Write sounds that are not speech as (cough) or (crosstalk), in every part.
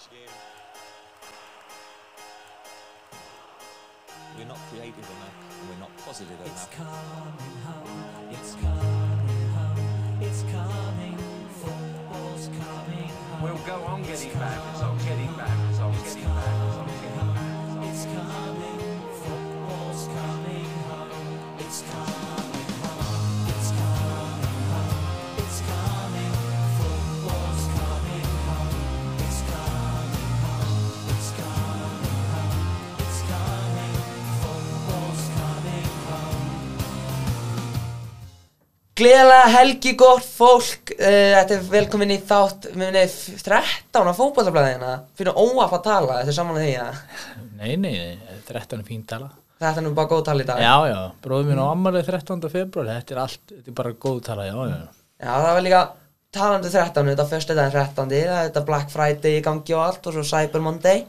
this game. We're not creative enough, and we're not positive It's enough. coming home, it's coming home, it's coming, football's coming home. We'll go on getting back, it's on getting back, it's on getting back, it's on getting back. It's coming, football's Gleðilega helgi gott fólk. Uh, Þetta er velkomin í þátt minni 13 á fótballtablaðina Fyrir óaf að tala, þetta er saman því að Nei, nei, nei, 13 er fín tala. Þetta er nú bara góð tala í dag. Já, já, bróður minn á ammalið 13. februar Þetta er allt, þetta er bara góð tala, já, já. Já, það var líka talandi 13 Þetta fyrstu daginn 13 Það er þetta Black Friday í gangi og allt Og svo Cyber Monday.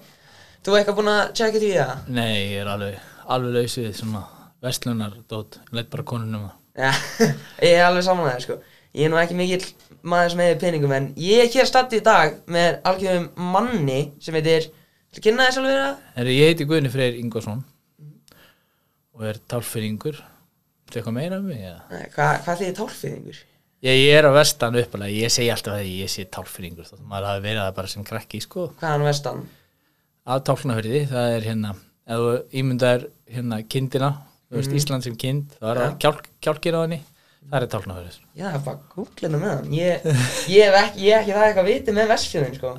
Þú eitthvað búin að checka því það? Nei, ég er alveg, alveg lausið svona vestlunar dót, leitt bara konunum að Já, (laughs) ég er alveg saman að það sko Ég er nú ekki mikill maður sem hefur peningum En ég er hér statt í dag Með algjörðum manni sem heitir Þú kynna þess alveg það? Herri, ég heiti Guðni Freyr Ingvarsson og er tálfyrringur Þetta eitthvað meira um mig, Nei, Hvað, hvað þýðir tálfiðingur? Ég, ég er á vestan uppalega, ég segi alltaf að ég sé tálfyrringur þótt að maður hafi verið það bara sem krakki, sko Hvaðan vestan? Af tálfnafyrði, það er hérna ef þú ímyndar hérna kindina þú veist, Ísland sem kind, það er Ja. kjálk, kjálkir á henni. Það er tálfnafyrði Já, það er bara googlina með hann. Ég, ég hef ekki, ég ekki það eitthvað viti með vestfjörðin sko?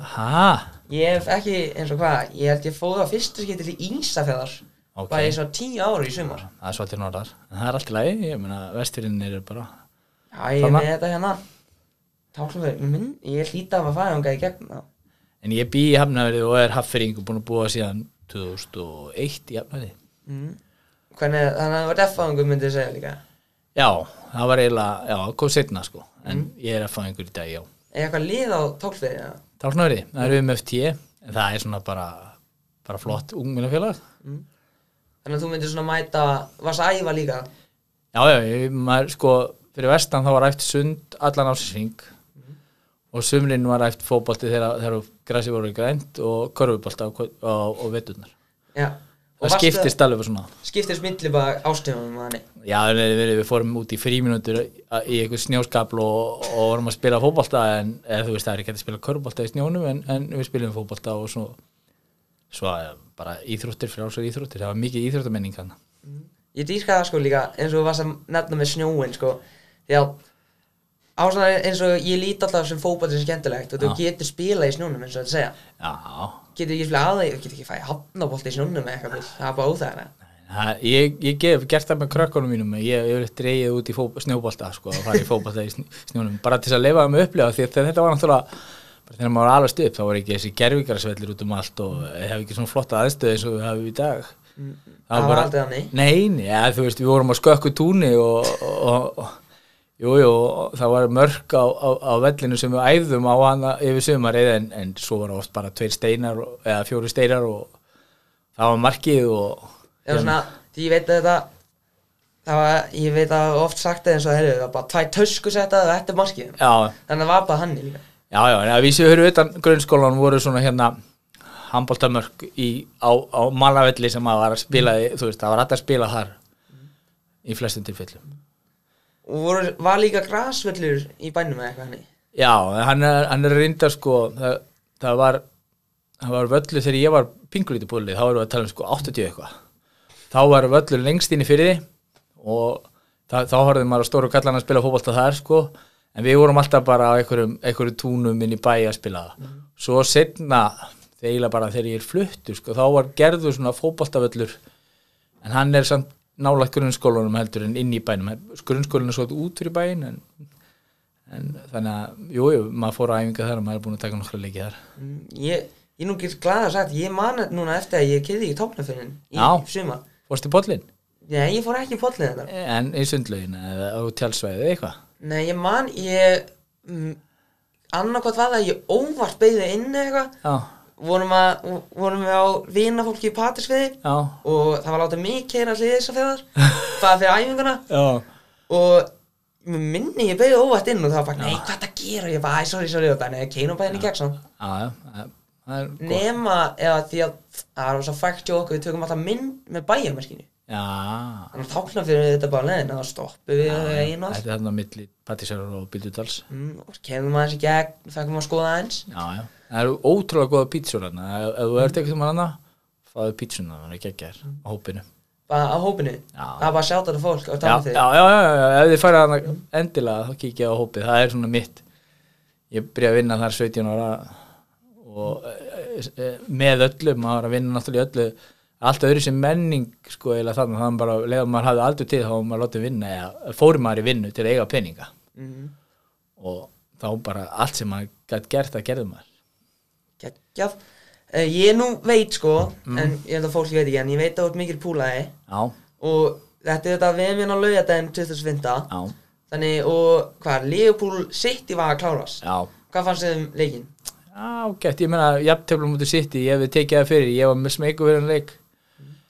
Ég hef ekki, eins og hvað, ég held ég fóð á fyrstu skipti til Ísafjörðar Ok. Bara í svo tíu ári í sumar. Það er svolítið norðar. En það er allt í lagi, ég meina vestfyrin eru bara Já, ég er með þetta hérna. Minn, ég hlýta að maður fæða um í gegn en ég bý í Hafnafyrði og er haffyring og búin að búa síðan 2001 í Hafnafyrði Hvernig, þannig að það var defaðungur myndið að segja líka. Já, það var eiginlega, já, kom setna sko. En ég er einhver í dag, já. Er eitthvað lið á tálfjörði, já Tálfnafyrði, það er um FT en það er svona bara, bara flott ungminnafélag Þannig að þú myndir svona mæta, varst að æfa líka? Já, já, ég, maður sko fyrir vestan þá var æft sund allan ásins og sumrin var æft fótbolti þegar, þegar græsi voru grænt og körfubolta og, og, og veturnar. Já það skiptist alveg svona. Skiptist milli bara þannig Já, við, við, fórum út í fríminútur í eitthvað snjóskapl og, og vorum að spila fótbolta en eða, þú veist það er ekki að spila körbólta í snjónum en, en við spilum fótbolta og svo, svo eh, bara íþróttir, frjálsar íþróttir. Það var mikið íþróttamenning hann Ég dýrka það sko líka eins og þú varst að nefna með snjóin sko. Því að ástæðan er eins og ég lít alltaf sem fótbolti sem skemmtilegt og þú getur spila í snjónum eins og þetta segja. Já, getur ekki spila aðeins, getur ekki fæði hafnabolti í snjónum eða eitthvað, það er bara óþægna ég, ég gef gert það með krökkunum mínum ég ég hef dreigið út í fó, snjóbolta sko, að fara í fótbolta í sn- snjónum bara til þess að leifa með upplega því að þetta var náttúrulega þegar maður var alveg stup þá var ekki þessi gerfingarsvellir út um allt og hef ekki svona flotta aðstöð eins og við hafum í dag. Það var aldrei þannig. Nei, nei, ja, þú veist, við vorum á skökku túni og, og, og jú, jú, það var mörk á, á, á vellinu sem við æfðum á hana yfir sumarið en, en svo var oft bara tveir steinar og, eða fjóri steinar og það var markið og var svona, því ég veit að þetta það var, ég veit að oft sagt það eins og heyrðu, það var bara tvær tösku settað og þetta markið. Já, þannig að það var bara hann líka já, já, en að vísu höfðu utan grunnskólan voru svona hérna handbóltamörk í, á, á malavelli sem að var að spila í, þú veist, það var hægt að spila þar í flestum tilfellum og voru, var líka grasvöllur í bænum eða eitthvað hann Já, hann er, hann er reynda sko það, það var það var völlu þegar ég var pingulítið búlið þá erum við að tala um sko 80 eitthvað. Þá var völlu lengst inn í fyrir og það, þá horfðum maður á stóru kallan að spila fótbolta þar sko en við vorum alltaf bara á einhverjum, einhverjum túnum inn í bæ að spila. Það svo setna þegar ég er fluttur sko þá var gerður svona fótboltavöllur en hann er samt nálægt grunnskólanum heldur en inn í bænum. Grunnskólanum er svo út fyrir bæin en en þannig að, jú, jú, maður fór á æfinga þar og maður er búin að taka nokkra leiki þar. Ég, ég er nú ekki glad að sagt ég man núna eftir að ég kyrði ekki tóknafyrin í Já. sumar. Fórstu pollin? Nei, ég fór ekki í pollin þetta En í sundlaugin eða á tjálsvæði eitthvað? Nei, ég man, ég mm, annarkvæmt var það að ég óvart beigði inn eða eitthvað vorum, að, vorum við á vinafólki í Patrísfiði og það var látið mig keira allir þess að feðar (laughs) það fyrir æfinguna. Já. Og minni ég beigði óvart inn og það var bara, nei, hvað það gera? Ég bara, sorry, sorry, og það, nei, keinum bæðin í gegn það. Nema eða því að það er svo hjá okkur, við tökum alltaf mynd með bæjarmerkinu. Þannig að tákna fyrir þetta bara leðin að stoppu við einu allt. þetta er þarna á milli Pattísar og Bíldudals. Mm, og kemum aðeins í gegn, fækum að skoða aðeins. Já, já, það eru ótrúlega góða pítsur þarna. Ef, þú ert ekkert um hana fáðu pítsuna, það er ekki ekki þér á hópinu. Bara á hópinu. Já. Það er bara að sjáta þetta fólk já, já, já, já, ef þið færið hana endilega þá kikið á hópið, það er svona mitt. Ég byrja að vinna þar 17 ára og e, með öllu, maður að vinna náttúrulega öllu. Allt öðru sem menning sko eða þannig, þannig bara leða maður hafði aldrei til þá maður látið vinna eða fór maður í vinnu til að eiga peninga. Mhm. og þá bara allt sem maður gætt gert að gerði maður Geggjað. Uh, ég nú veit sko, Mm. en ég held að fólk veit ekki, en ég veit að þú ert mikil púlaði Já, og þetta er þetta við erum á laugardaginn 2005. já, Þannig, og hvað, Leopold City var að klárast. já Hvað fannst þið um leikinn? Já, gett, ég meina, jafnteflum mútið sitt ég hefði tekið það fyrir, ég var með smeyku fyrir en leik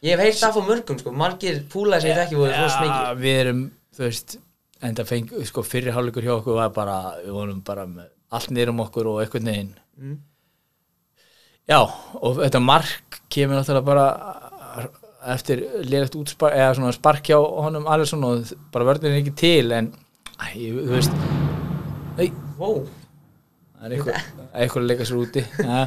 Ég hef heyrt það frá mörgum sko, margir púlaði sem ég þekki voru svo smikið. við erum, þú veist en það feng, sko, fyrri hálfleikur hjá okkur var bara, við vorum bara með allt niður um okkur og eitthvað neginn Mm. Já, og þetta mark kemur náttúrulega bara eftir liðlegt útspark eða svona spark hjá honum Alisson og bara vörðin er ekki til en, æ, þú veist Nei, Wow. það er eitthvað, eitthvað að leika sér úti. Ja.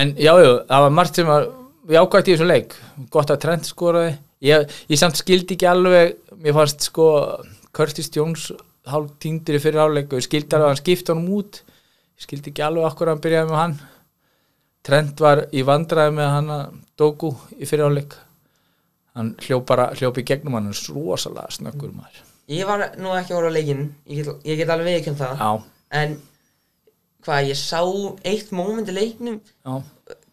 en já, já, það var margt sem var jákvæmt í þessum leik. Gott að Trent skoraði. Ég, ég samt skildi ekki alveg mér fannst sko Curtis Jones hálf týndur í fyrir áleik og ég skildi alveg að hann skipta honum út. Ég skildi ekki alveg okkur hann byrjaði með hann Trent var í vandræði með hann að Dogu í fyrir áleik hann hljóp bara hljóp í gegnum hann hann er rosalega snöggur maður Ég var nú ekki að horfa á leikinn, ég get, ég get alveg viðkjönd það. já, En hvað, ég sá eitt moment í leiknum já,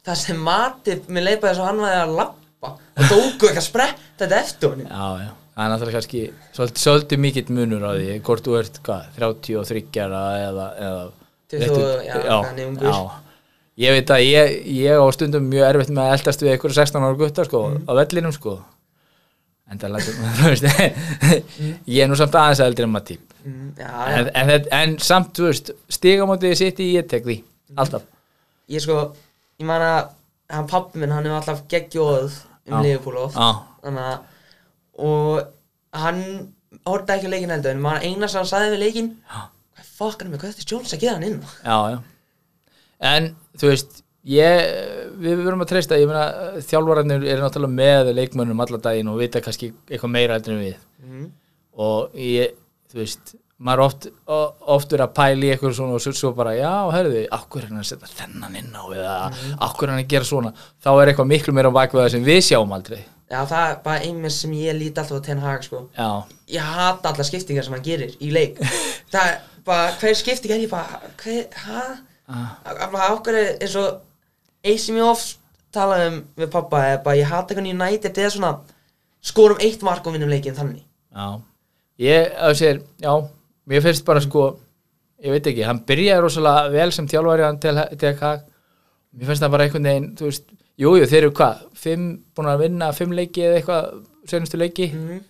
þar sem Matip, mér leið bara þess að hann væri að lappa og dóku ekki að spretta þetta eftir honum. Já, já, það er náttúrulega kannski svolítið, svolítið mikill munur á því hvort þú ert, hvað, 33 ára eða, eða 20, já, hann ungur. já, ég veit að ég, ég á stundum mjög erfitt með að eldast við einhverju 16 ára gutta, sko, á vellinum, sko. En það lætur, (laughs) þú veist ég er nú samt aðeins eldri en maður típ Mm, já, en, já. en, en, en samt, þú veist stigamótið sitt í ég tek því, alltaf. Ég sko, ég man að hann pappi minn, hann hefur alltaf geggjóð um að, og hann horfði ekki á leikinn heldur, en maður eina sem hann sagði við leikinn, hvað fuck hann er með Curtis Jones að geða hann inn? já, já en þú veist ég, við verum að treysta þjálfararnir eru náttúrulega með leikmönnum alla daginn og vita kannski eitthvað meira heldur en við Mm. og ég, þú veist maður oft, oft verið að pæla í eitthvað svona og svo, bara, já, herðu, er hann að setja þennan inn á eða akkur er hann að gera svona, þá er eitthvað miklu meira á bakveða sem við sjáum aldrei Já, það er bara einmitt sem ég líti alltaf á Ten Hag, sko. já, Ég hata alla skiptingar sem hann gerir í leik. (laughs) það er bara, hver skipting er ég bara, hver, hæ? Ah. Bara okkur er eins og, eitt sem ég oft tala um við pappa er bara, ég hata hvernig United eða svona, skorum eitt mark og vinnum leikinn þannig. já ég, að sér, já mér finnst bara sko, ég veit ekki hann byrjaði rosalega vel sem hann til, til að mér finnst það bara einhvern veginn, þú veist, jú, jú, þeir eru hvað fimm, búin að vinna fimm leiki eða eitthvað, senustu leiki Mm.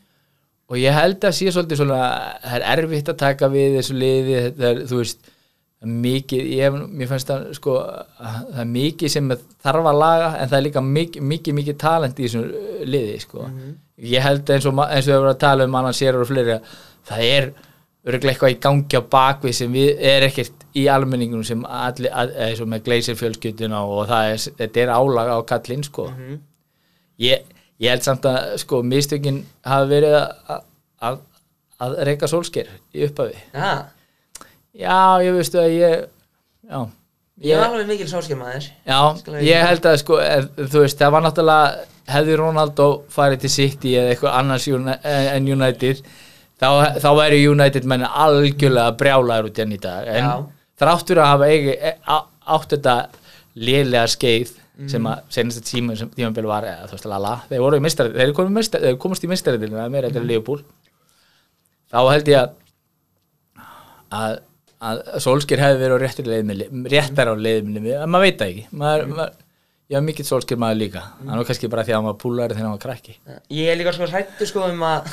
og ég held að sé svolítið svona það er erfitt að taka við þessu liði það er, þú veist það er mikið, ég mér finnst það sko að það er mikið sem þarf að laga en það er líka mikið, mikið, mikið talent í þessu uh, liði sko. Ég held eins og, eins og við erum að tala um annan sérar og fleiri að það er örgulega eitthvað í gangi á bakvið sem við er ekkert í almenningunum sem allir, eins og með gleysir fjölskylduna og það er, þetta er álag á kallinn sko. Ég, ég held samt að sko mistökin hafi verið að, að, að reyka sólsker í upphafi. Já, já, ég veistu að ég já, ég var alveg mikil sólskemaður. já, ég held að sko er, þú veist, það var náttúrulega hefði Ronaldo farið til City eða eitthvað annars eh, en United þá, þá væri United menn algjörlega brjálaður út enn í dag. En þráttur að hafa eigi, e, átt þetta lélega skeið sem að senast að tíma sem tímabili var eða þú veist lala, þeir voru í mistari þeir komast í mistariðilina meira þetta er Leopold þá held ég að að, að Solskir hefði verið á réttar leiðminni réttar á leiðminni, en maður veit það ekki. Maður, maður, ég var mikill Solskir maður líka. Hann var kannski bara því að hann var púlari þegar var krakki. Ég er líka sko hrættu sko um að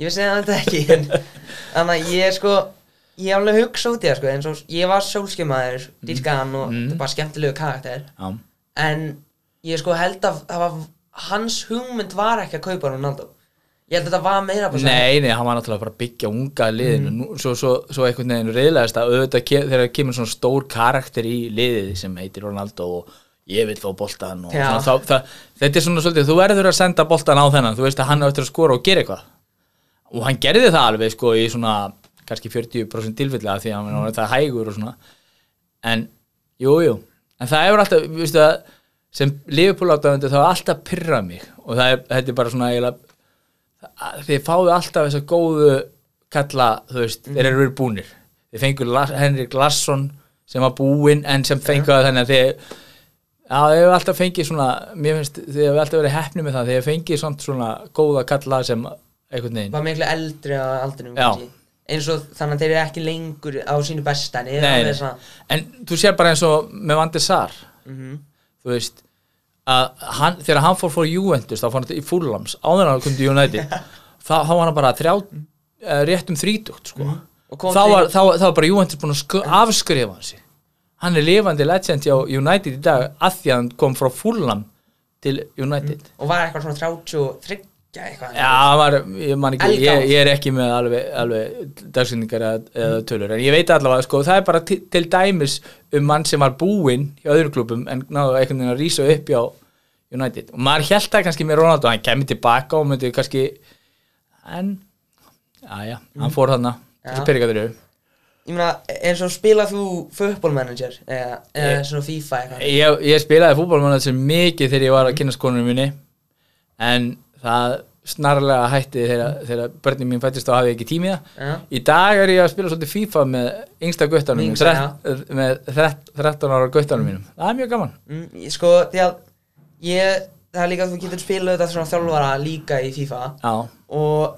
Ég vissi það þetta ekki en (laughs) Þannig að ég er sko Ég hef alveg hugsa út í það sko eins og ég var sólskemaður Dískaðan og Mm. þetta er bara skemmtilegu karakter. Já, en ég sko held að það var, hans hugmynd var ekki að kaupa Ronaldo ég held að þetta var meira bara Nei, nei, hann var náttúrulega bara að byggja unga liðinu. Mm. svo, svo, svo einhvern veginn reyðlegast að auðvitað þegar kemur svona stór karakter í liðið sem heitir Ronaldo og ég vil fá boltan og svona, þá, það, þetta er svona svolítið, þú verður að senda boltan á þennan. Þú veist að hann á eftir að skora og gera eitthvað. Og hann gerði það alveg sko í svona kannski 40% tilfellega því að hann var það hægur og svona. En, jú, jú. En það hefur alltaf, veistu að sem Liverpool áttafandi þá er alltaf pyrrað mig. Og það er, þetta er bara svona eiginlega þið fáðu alltaf þessa góðu kalla, þú veist, þeir eru verið búnir. Þið fengur Henrik Larsson sem var búinn en sem fengu það þannig að þið já, þið hefur alltaf fengið svona mér finnst, þið hefur alltaf verið hefni með það þið hefur fengið svona, svona góða kalla sem einhvern veginn var miklu eldri á aldrinum kannski. eins og þannig að þeir eru ekki lengur á sínu besta en eru Nei, alveg svona en þú sér bara eins og með Vandi Sar. Mhm. þú veist að hann, þegar hann fór fór Juventus þá fór hann í Fulhams áður en hann kom til United. (laughs) Þá, þá var hann bara þrjá, uh, rétt um þrítugt sko. Kom þá, var, þá, þá var bara Juventus búin að sku, afskrifa hann sig. Hann er lifandi legend hjá United í dag að því að hann kom frá Fulham til United. Og var eitthvað svona 33 eitthvað. Já, var, ég man ekki, ég, ég er ekki með alveg, alveg dagsynningar eða, eða tölur, en ég veit allavega, sko, það er bara til, til dæmis um mann sem var búinn hjá öðrum klubum en náðu einhvern veginn að rísa upp hjá United. Og maður held það kannski með Ronaldo, hann kemur tilbaka og myndi kannski, en, já, hann fór þarna, þessi peningar eru. ég meina eins og spila þú football manager eða, eða svona FIFA eitthvað? Ég, ég spilaði fútbolmann þessi mikið þegar ég var að kynast konunum minni en það snarlega hætti þegar, börnin mín fættist hafði ég ekki tími í það. Já. í dag er ég að spila svolítið FIFA með yngsta guttanum mínum, þrett- með þrett- 13 ára guttanum mínum. Það er mjög gaman. Mm, sko ég það er líka að þú getur spilað þetta svona þjálfara líka í FIFA. Já, og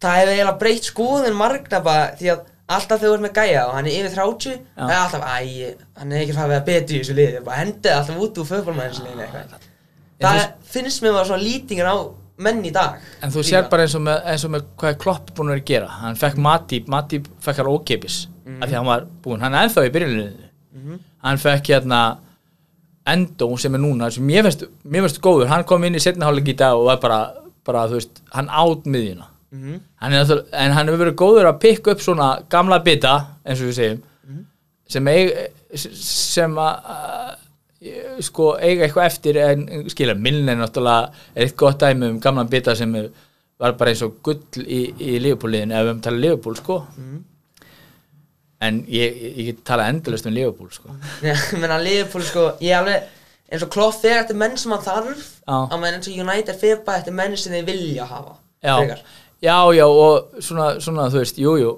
það hefur eiginlega breytt skoðun margna bara því að alltaf þegar þú ert með gæja og hann er yfir 30 það er alltaf, æ, hann er ekki að vera betri í þessu liði, bara hendið alltaf út úr fötbolmæðinsliðinu eitthvað það En finnst mér bara svona lýtingar á menn í dag. En þú sér bara eins og með, eins og með hvað er Klopp búin að vera að gera. Hann fekk Matip, Matip fekk hann ókeipis af því að hann var búinn, hann er ennþá í byrjunliðinu hann fekk hérna Endo sem er núna sem mér finnst góður, hann kom inn í setna hálfleik í dag og var bara, bara þú veist, hann átt miðjuna. Mhm. hann er náttúrulega, en hann hefur verið góður að pikka upp svona gamla bita eins og við segjum sem eig, sem að að- sko eiga eitthvað eftir en skilja, Milne er náttúrulega er eitt gott dæmi um gamla bita sem var bara eins og gull í, í Liverpool-liðin ef við um tala Liverpool sko. En ég, ég, ég tala endalust um Liverpool sko. Já, (laughs) ég meina Liverpool sko, ég alveg eins og Klopp fer eftir menn sem hann þarf á meðan eins og United fer bara eftir menn sem þeir vilja hafa já, já, já og svona, svona þú veist, jú, jú.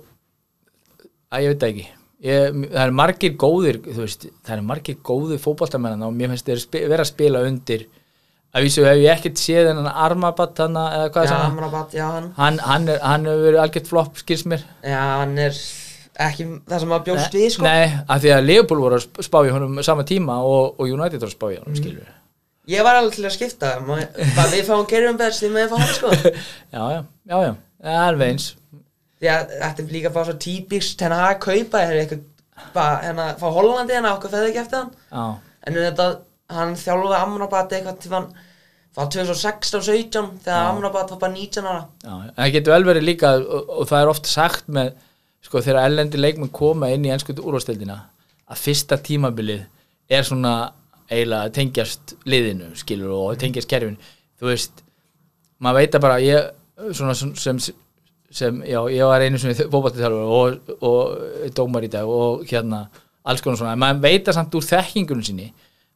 Að ég veit ekki ég, það er margir góðir veist, það er margir góðir fótboltamennan og mér finnst þeir vera að spila undir að vísu hef ég ekkert séð en Armabat hana, eða hvað Já, er það Amrabat, já hann. Hann, hann, er, hann hefur verið algjört flopp skils mér. Já, hann er ekki það sem maður bjóst við sko. Nei, af því að Leopold voru að sp- spá í honum sama tíma og, og United voru að spá í honum, skilur við. Ég var alveg til að skipta bara við fáum Gerjum Bers því maður fá hann sko. (laughs) Já, já, já, já, alveg eins Því að þetta er líka bara svo típisk hennar að kaupa þér eitthvað hérna fá Hollandi hérna okkur feði ekki eftir hann? Já, en þetta, hann þjálfaði Amrabat eitthvað til hann var 2016-17 þegar Amrabat var bara 19 ára. Já, það getur vel verið líka og, og það er oft sagt með sko þegar ellendi leikmenn koma inn í ennsku úrvasteldina að fyrsta tímabilið er svona eiginlega tengjast liðinu skilur og tengjast kerfinu. Þú veist, maður veit að bara ég svona sem, sem, sem já, ég var einu svona fótballtithjálfur og, og dómar í dag og hérna alls konar svona, en maður veit að samt úr þekkingunum sinni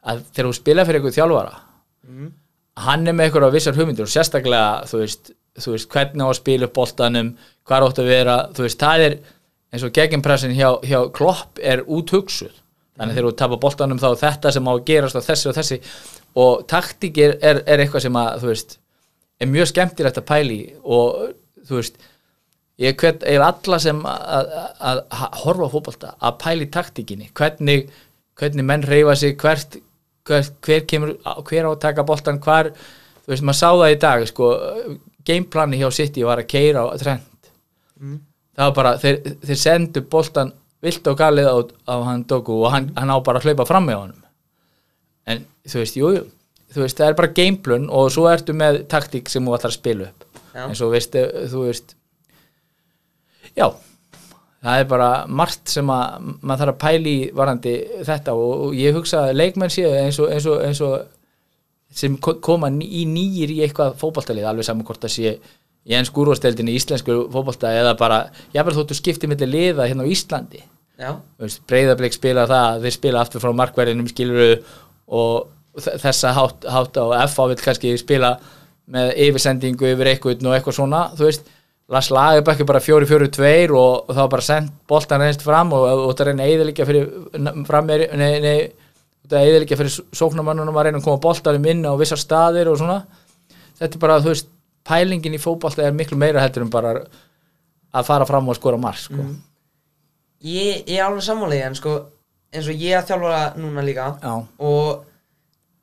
að þegar þú spila fyrir eitthvað þjálfara hann er með eitthvað vissar hugmyndir og sérstaklega þú veist, þú veist hvernig á að spila upp boltanum, hvað átt að vera þú veist, það er eins og gegnpressin hjá, hjá Klopp er úthugsuð. Þannig þegar þú tapar boltanum þá þetta sem á að gerast og þessi og þessi. Og taktík er, er, er eitthvað sem að þú veist, er mjög skemmtilegt að pæli og þú veist ég hvet er alla sem að, horfa á fótbolta að pæli taktíkinni, hvernig hvernig menn reyfa sig, hvert hver, hver kemur, hver á að taka boltan hvar, þú veist, maður sá það í dag sko, gameplani hjá City var að keira á trend það var bara, þeir, þeir sendu boltan vilt og galið á, á hann Doku og hann, hann á bara að hlaupa fram með honum. En þú veist, jú, jú þú veist, það er bara gameplun og svo ertu með taktík sem þú ætlar að spila upp. Já. eins og veist, þú veist já það er bara margt sem að maður þarf að pæli í varandi þetta og, og ég hugsa að leikmenn séu eins og, eins og, eins og sem ko- koma í nýjir í eitthvað fótboltalið alveg saman hvort það sé í enn skúrvasteldinni í íslensku fótbolta eða bara, jáfnvel þóttu skipti milli liða hérna á Íslandi. Já, breyðablik spila það, þeir spila aftur frá markverðinum skiluru og þessa hátt, hátt á FA vil kannski spila með yfirsendingu yfir eitthvað og eitthvað svona, þú veist Lars Lagerbæk er bara 4-4-2 og, og þá bara sendt boltan reynst fram og, og, og það reyna eðilegja fyrir fram er, nei, nei, það eðilegja fyrir sóknarmannunum að reyna að koma boltanum inn á vissar staðir og svona. Þetta er bara, þú veist, pælingin í fótbolta er miklu meira heldur en bara að fara fram og skora mark sko. ég, ég er alveg sammálega en sko eins og ég að þjálfara núna líka Já, og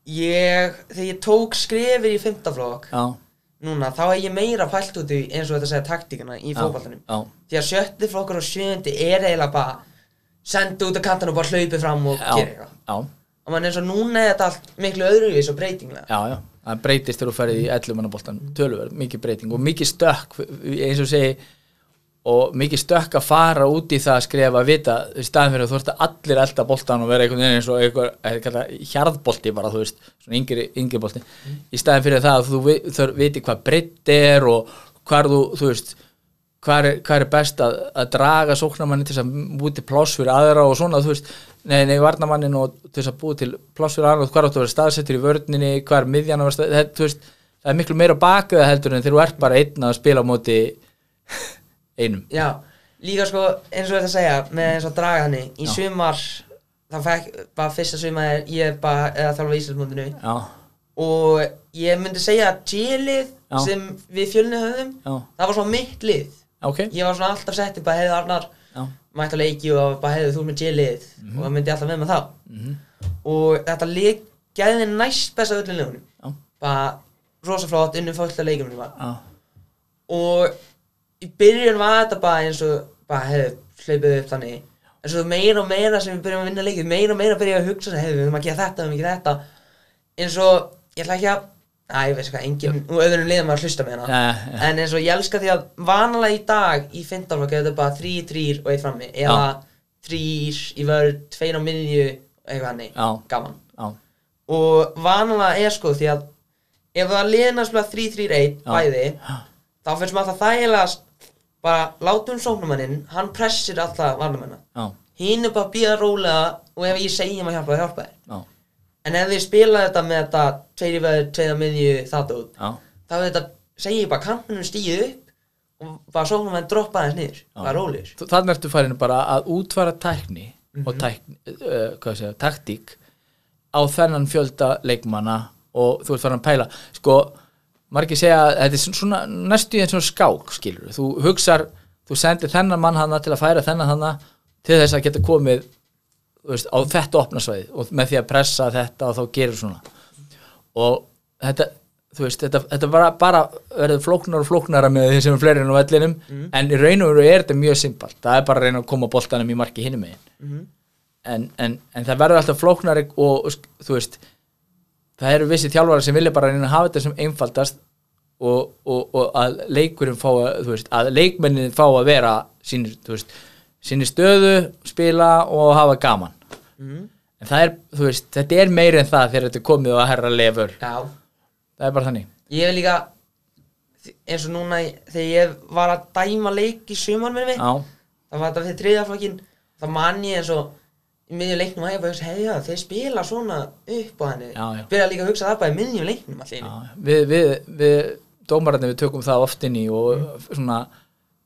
ég, þegar ég tók skrefir í fymtaflokk núna, þá er ég meira pælt út í eins og þetta segja taktíkana í já. því að sjötti flokkur og sjöndi er eiginlega bara senda út á kantan og bara hlaupið fram og já, gera eitthvað. og mann eins og núna er þetta allt miklu öðruvís og breytinglega. Já, já, það breytist þegar þú ferði í 11 mannaboltan, tölverð, mikið breyting og mikið stökk, eins og segi og mikið stökk að fara út í það að skrifa að vita í staðin fyrir að þú ert að allir elda boltan og vera einhvern veginn eins og einhver, eða kalla hjarðbolti bara, þú veist, svona yngri, yngri bolti. Í staðin fyrir það að þú þur, viti hvað breytt er og hvar þú, þú veist hvað er, hvað er best að, að draga sóknarmanni til að búi til pláss fyrir aðra og svona, þú veist, nei, nei, varnamannin og til að búi til pláss fyrir aðra og hvað áttu að vera staðsettur í vörninni, hvað er miðjan að vera stað, það, þú veist, það er miklu meira bakið heldur en þegar þú ert bara einn að spila á móti einum. Já, líka sko eins og þetta að segja með eins og draga henni í sumar það fekk bara fyrsta sumar er ég bara eða þjálfa í Íslandsmóndinu já, og ég myndi segja að G-lið sem við fjölni höfðum já, það var svona mitt lið. Ok. Ég var svona alltaf sett í bara heiði Arnar mætti að leiki og bara heiði þú með G-lið Mhm. og það myndi alltaf með með þá. Og þetta lið gæði næst besta öllum liðunum. Já, bara rosa flott unnum fullt af leikunum og í byrjun var þetta bara eins og bara hefur hlaupið upp þannig. En svo meira og meira sem við byrjum að vinna leikið meira og meira byrja að hugsa hefur við höfum að gera þetta, við höfum að gera þetta. Eins og ég ætla ekki að Æ, ég veist hvað, enginn, og öðrum liðum að hlusta með hana já, já, En eins og ég elska því að vanalega í dag í fintarflokki er þetta bara þrý, þrýr og eitt frammi. Eða þrýr í vörð, tveir á miðju eitthvað hannig, gaman. Og vanalega er sko því að ef það liðna spila þrý, þrýr, eitt bæði þá finnst maður alltaf þægilega að bara látum sóknumanninn, hann pressir alltaf varnamennar já, hinn er bara að býða rólega og ef ég segi maður hjálpa, þá hjálpa þér já, en ef þið spila þetta með þetta tveir í vörð, tveir á miðju, þetta út já, þá er þetta, segi ég bara kampinum stíð upp og bara sóknum að droppa þess niður, bara Þú- Þannig ertu farin bara að útfara tækni og tækni, uh, hvað segja, taktík á þennan fjölda leikmanna og þú ert farin að pæla. Sko, margir segja að þetta er svona næstu í eins og skák skilur þú hugsar, þú sendir þennan mann hana til að færa þennan hana til þess að geta komið veist, á þetta opna svæði og með því að pressa þetta og þá gerir svona. Og þetta þú veist, þetta, þetta bara, bara verður flóknar og flóknara með því sem er fleiri en á vellinum en í raun og veru er þetta mjög simpalt. Það er bara að reyna að koma boltanum í marki hinum megin. En, en, en það verður alltaf flóknari og, þú veist það eru vissi þjálfara sem vilja bara reyna að hafa þetta sem einfaldast og, og, og að leikurinn fá að, þú veist, að leikmennin fá að vera sínir, þú veist, sínir stöðu spila og hafa gaman. En það er, þú veist, þetta er meiri en það þegar þetta er komið að herra lefur Já, það er bara þannig. Ég hef líka eins og núna þegar ég var að dæma leik í sumar með mig já, það var þetta fyrir þriðaflokkin það man ég eins og miðjum leiknum að ég bara hugsa, heiða, þeir spila svona upp á henni. Byrja líka að hugsa það bara í miðjum leiknum allir við, við, við dómararnir við tökum það oft inn í og svona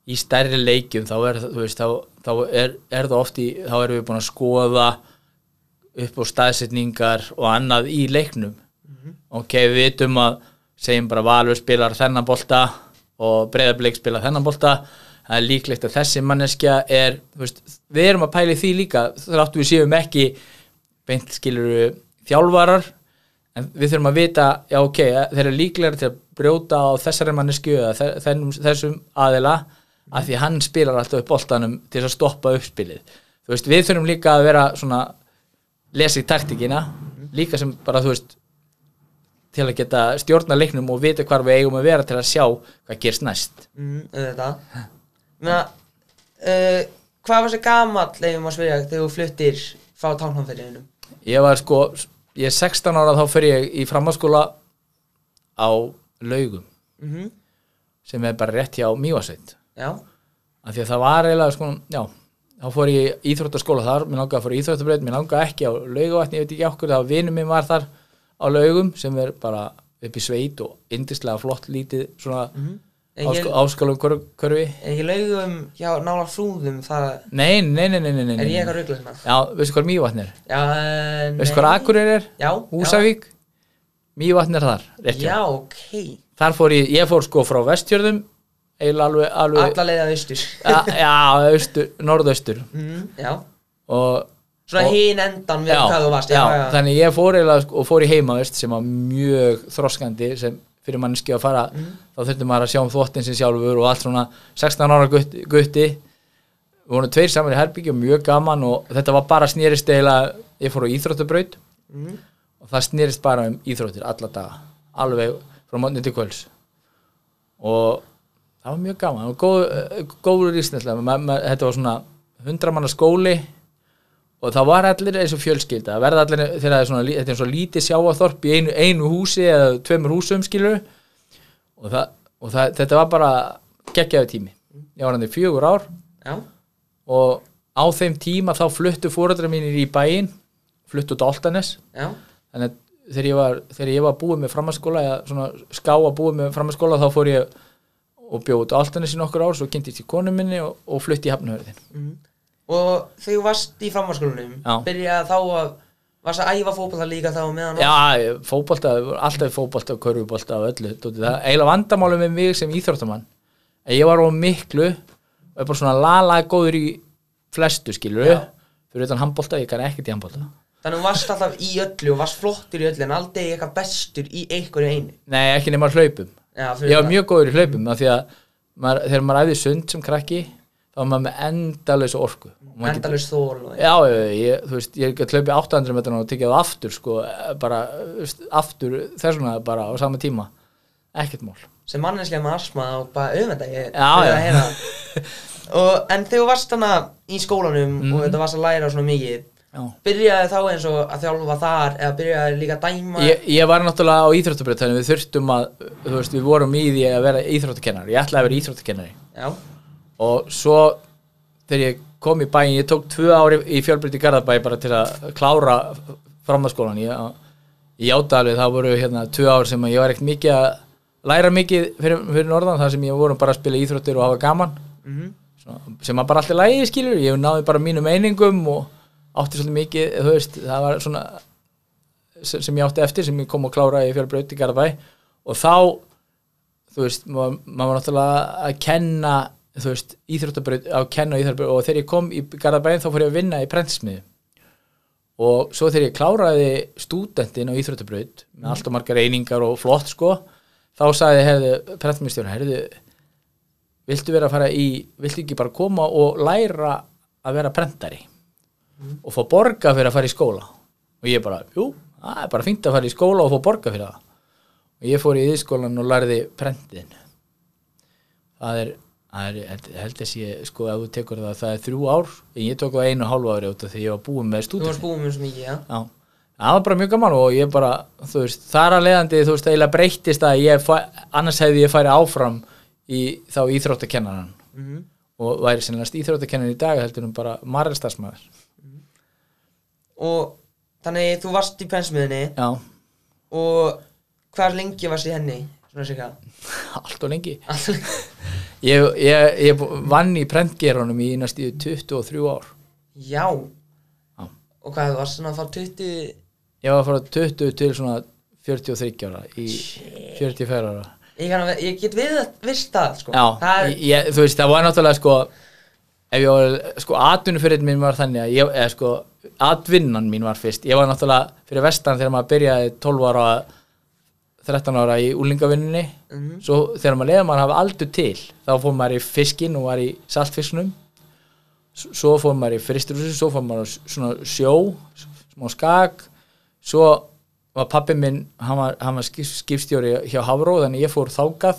í stærri leikjum þá er, veist, þá, þá er, er það oft í, þá erum við búin að skoða upp á staðsetningar og annað í leiknum. Ok, við vitum að segjum bara Valur spilar þennan bolta og Breiðablik spilar þennan bolta það er líklegt að þessi manneskja er, veist, við erum að pæli því líka þráttu við séum ekki beint skilur þjálfarar en við þurfum að vita, já ok þeir eru líklega til að brjóta á þessari mannesku eða þessum aðila af því hann spilar alltaf upp boltanum til að stoppa uppspilið. Þú veist, við þurfum líka að vera svona lesa í taktikina líka sem bara þú veist til að geta stjórna leiknum og vita hvar við eigum að vera til að sjá hvað gerst næst. Mm, auðvitað Meina, uh, hvað var sér gamall leiðum að spyrja þegar þú fluttir frá tálnhamfyririnu ég var sko, ég er 16 ára þá fyrir ég í framhaldsskóla á laugum mm sem er bara rétt hjá Mývasveit já, af því að það var eiginlega sko, já, þá fór ég í íþróttaskóla þar mér langaði að fór í íþróttabreyt, mér langaði ekki á laugavatni, ég veit ekki okkur, var vinur minn var þar á laugum sem er bara upp í sveit og indislega flott lítið svona mm Er ég- áskálum körfi er ekki laugum hjá nála frúðum það nei, nei, nei, nei, nei, nei, er ég nei. eitthvað ruggla hérna? Já, veistu hvað Mývatn er? já, uh, veistu hvað Akureyri er? já, Húsavík? Mývatn er þar, já, ok. Þar fór ég, ég fór sko frá vestjörðum eiginlega alveg, alveg alla leiða austur. Já, austur, norðaustur. Mm, já, og svona hinn endan við hvað þú varst já, þannig ég fór eiginlega sko- og fór í heimavist sem var mjög þroskandi sem fyrir manneski að fara Mhm. þá þurfti maður að sjá um þvottin sin sjálfur og allt svona 16 ára gutti, gutti við vorum tveir saman í herbyggju mjög gaman og þetta var bara snýrist eiginlega, ég fór á íþróttabraut Mhm. og það snýrist bara um íþróttir alla daga, alveg frá mótni til kvöls og það var mjög gaman og eh, góður ísneslega þetta var svona 100 manna skóli og það var allir eins og fjölskylda það verða allir þegar er svona, þetta er svo lítið sjáaþorp í einu, einu húsi eða tveimur húsum skilur og, það, og það, þetta var bara geggjaðu tími. Ég var hann í fjögur ár. Já, og á þeim tíma þá fluttu fóreldrar mínir í bæinn fluttu út á Altanes já, þannig að þegar ég var, þegar ég var búið með framhanskóla eða svona ská að búið með framhanskóla þá fór ég og bjóð út á Altanes í nokkur ár svo kynntist ég konu minni og, og flutti í Hafnahörðin og þegar þú varst í framhalskólanum Já. byrjaði þá að varst að æfa fótbolta líka þá meðan Já, fótbolta, alltaf fótbolta og körfubolta og öllu, það er eiginlega vandamálum með mig sem íþróttamann að ég var á miklu og er bara svona lalaði góður í flestu skilur Já. fyrir utan handbolta, ég kann ekkert í handbolta. Þannig að þú varst alltaf í öllu og varst flottur í öllu en aldrei eitthvað bestur í einhverju einu. Nei, ekki nema hlaupum. Já, Ég var mjög góður í hlaupum að maður, þegar maður æfði sund sem krakki þá var maður með endalösa orku. Endalust þól Já, ég, þú veist, ég get hlaupið 800 metrar og tekið það aftur, sko, bara, aftur þess vegna bara á sama tíma, ekkert mál. sem manneslega með asma og bara auðvenda ég að (laughs) og, en þegar þú varst þannig í skólanum Mhm. og þetta varst að læra svona mikið Já. byrjaði þá eins og að þjálfa þar eða byrjaði líka að dæma? Ég, ég var náttúrulega á íþróttabrið þannig við þurftum að, veist, við vorum í því að vera íþróttakennari, ég ætlaði að vera íþróttakennari og svo þegar ég kom í bæinn, ég tók tvö ári í fjölbrytti Garðabæ bara til að klára framhaldsskólan ég, í Jádalvi það voru hérna tvö ár sem ég var ekkert mikið að læra mikið fyrir, fyrir norðan þar sem ég vorum bara að spila íþróttir og hafa gaman. Mhm, Svona, sem að bara allir lægi skilur ég náði bara mínum einingum og átti svolítið mikið, þú veist, það var svona sem ég átti eftir sem ég kom að klára í fjölbraut í Garðabæ. Og þá þú veist, maður maður var náttúrulega að kenna þú veist, íþróttabraut, að kenna íþróttabraut og þegar ég kom í Garðabæn þá fór ég að vinna í prentsmiðu og svo þegar ég kláraði stúdentin á íþróttabraut með allt og margar einingar og flott sko þá sagði, herðu, prentsmiðstjórn herðu, viltu vera að fara í viltu ekki bara koma og læra að vera prentari? Og fá borga fyrir að fara í skóla. Og ég bara, jú, það er bara fínt að fara í skóla og fá borga fyrir það. Og ég fór í yðskólan og lærði prentin það er, það er held, að sé, sko, ef þú tekur það það er þrjú ár, en ég tók það einu hálfu ári út af því ég var búin með þú stúdent varst búið með svo mikið, já. Já, það var bara mjög gaman og ég bara, þú veist, þar að leiðandi, þú veist, eiginlega breyttist að ég, fæ, annars hefði ég færi áfram í þá íþróttakennaran Mhm. og væri sennast íþróttakennan í dag heldur um bara margastafsmaður. og þannig þú varst í pensmiðinni Já, og hvað lengi varst í henni svona sig að (laughs) allt og lengi. (laughs) Ég, ég, ég vann í prentgerunum í næstu 23 ár. já Já. og hvað þú varst svona að fá 20 Ég var frá 20 til svona 43 ára í 44 ára. ég, kann, að- ég get við vist það sko Já, það er, ég, þú veist, það var náttúrulega sko ef ég var, sko, atvinnufyrir minn var þannig að ég, eða sko atvinnan mín var fyrst, ég var náttúrulega fyrir vestan þegar maður byrjaði 12 ára 13 ára í úlingavinninni Mhm. svo þegar maður leiði maður hafa aldur til þá fór maður í fiskin og var í saltfisknum svo fór maður í fristurhúsi, svo fór maður svona sjó smá skak. Svo var pappi minn hann var, hann var skip, skipstjóri hjá Hafró þannig ég fór þákað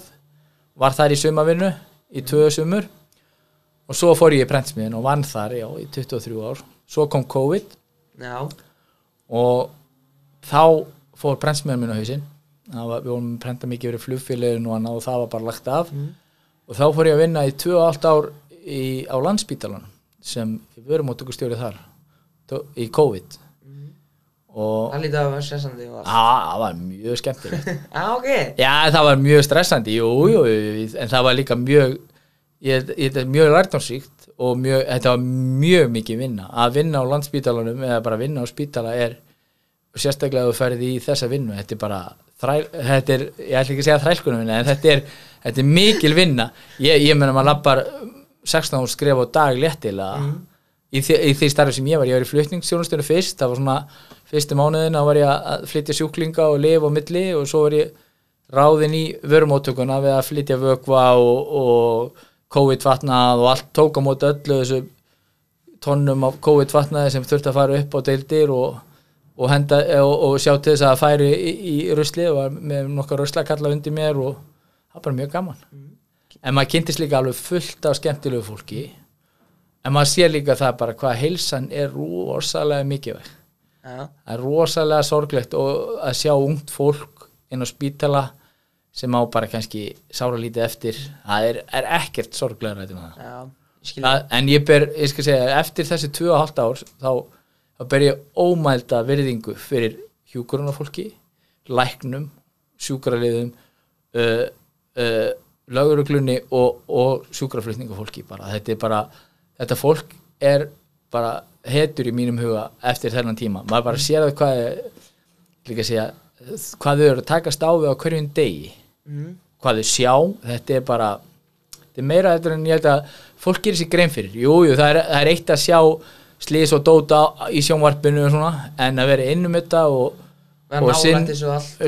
var þar í sumavinnu í tvö sumur. Og svo fór ég í prentsmiðin og vann þar já, í 23 ár. Svo kom COVID. Já, og þá fór prentsmiðin minn á hausinn var, við vorum prenta mikið fyrir flugfélagin og annað og það var bara lagt af. Og þá fór ég að vinna í 2,5 ár í, á landsbítalan sem vörumóttökustjóri þar tó- í COVID. Og það lítið að vera stressandi og allt. Á, það var mjög skemmtilegt. Já, (laughs) ok. Já, það var mjög stressandi, jú, jú, jú, en það var líka mjög, ég, ég, mjög lærtámsíkt og mjög, þetta var mjög mikið vinna. Að vinna á landspítalanum eða bara vinna á spítala er, sérstaklega að þú ferði í þessa vinnu, þetta er bara, þræl, þetta er, ég ætla ekki að segja þrælkunum en þetta er, þetta er mikil vinna. Ég, ég meina maður lappar 16 og skrifa á dag léttilega í, því, í því starfi sem ég var, ég var í flutningsstjónustunni fyrst, það var svona fyrstu mánuðin, þá var ég að flytja sjúklinga og lifa á milli og svo var ég ráðin í vörumóttökuna við að flytja vökva og, og COVID-vatnað og allt tók á móti öllu þessu tonnum af COVID-vatnaði sem þurfti að fara upp á deildir og, og, henda, og, og sjá til þess að færi í, í rusli og var með nokkar ruslakalla undir mér og það var bara mjög gaman. En maður kynntist líka alveg fullt af skemmtilegu fólki. En maður sér líka það bara hvað heilsan er rosalega mikilvæg. Já, það er rosalega sorglegt og að sjá ungt fólk inn á spítala sem á bara kannski sára lítið eftir það er, er ekkert sorglega rættum það. já, ég skil það en ég ber, ég skal segja eftir þessi 2,5 ár þá, þá ber ég ómælda virðingu fyrir hjúkurunarfólki læknum, sjúkraliðum uh, uh, löguruglunni og, og sjúkraflutningafólki bara, þetta er bara þetta fólk er bara hetur í mínum huga eftir þennan tíma. Maður bara sér að hvað líka að segja, hvað þau eru að takast á við á hverjum degi. Hvað þau sjá, þetta er bara þetta er meira þetta en ég held að fólk gerir sér grein fyrir, jú, jú, það það er eitt að sjá slís og dóta í sjónvarpinu og svona, en að vera innum þetta og, og og allt,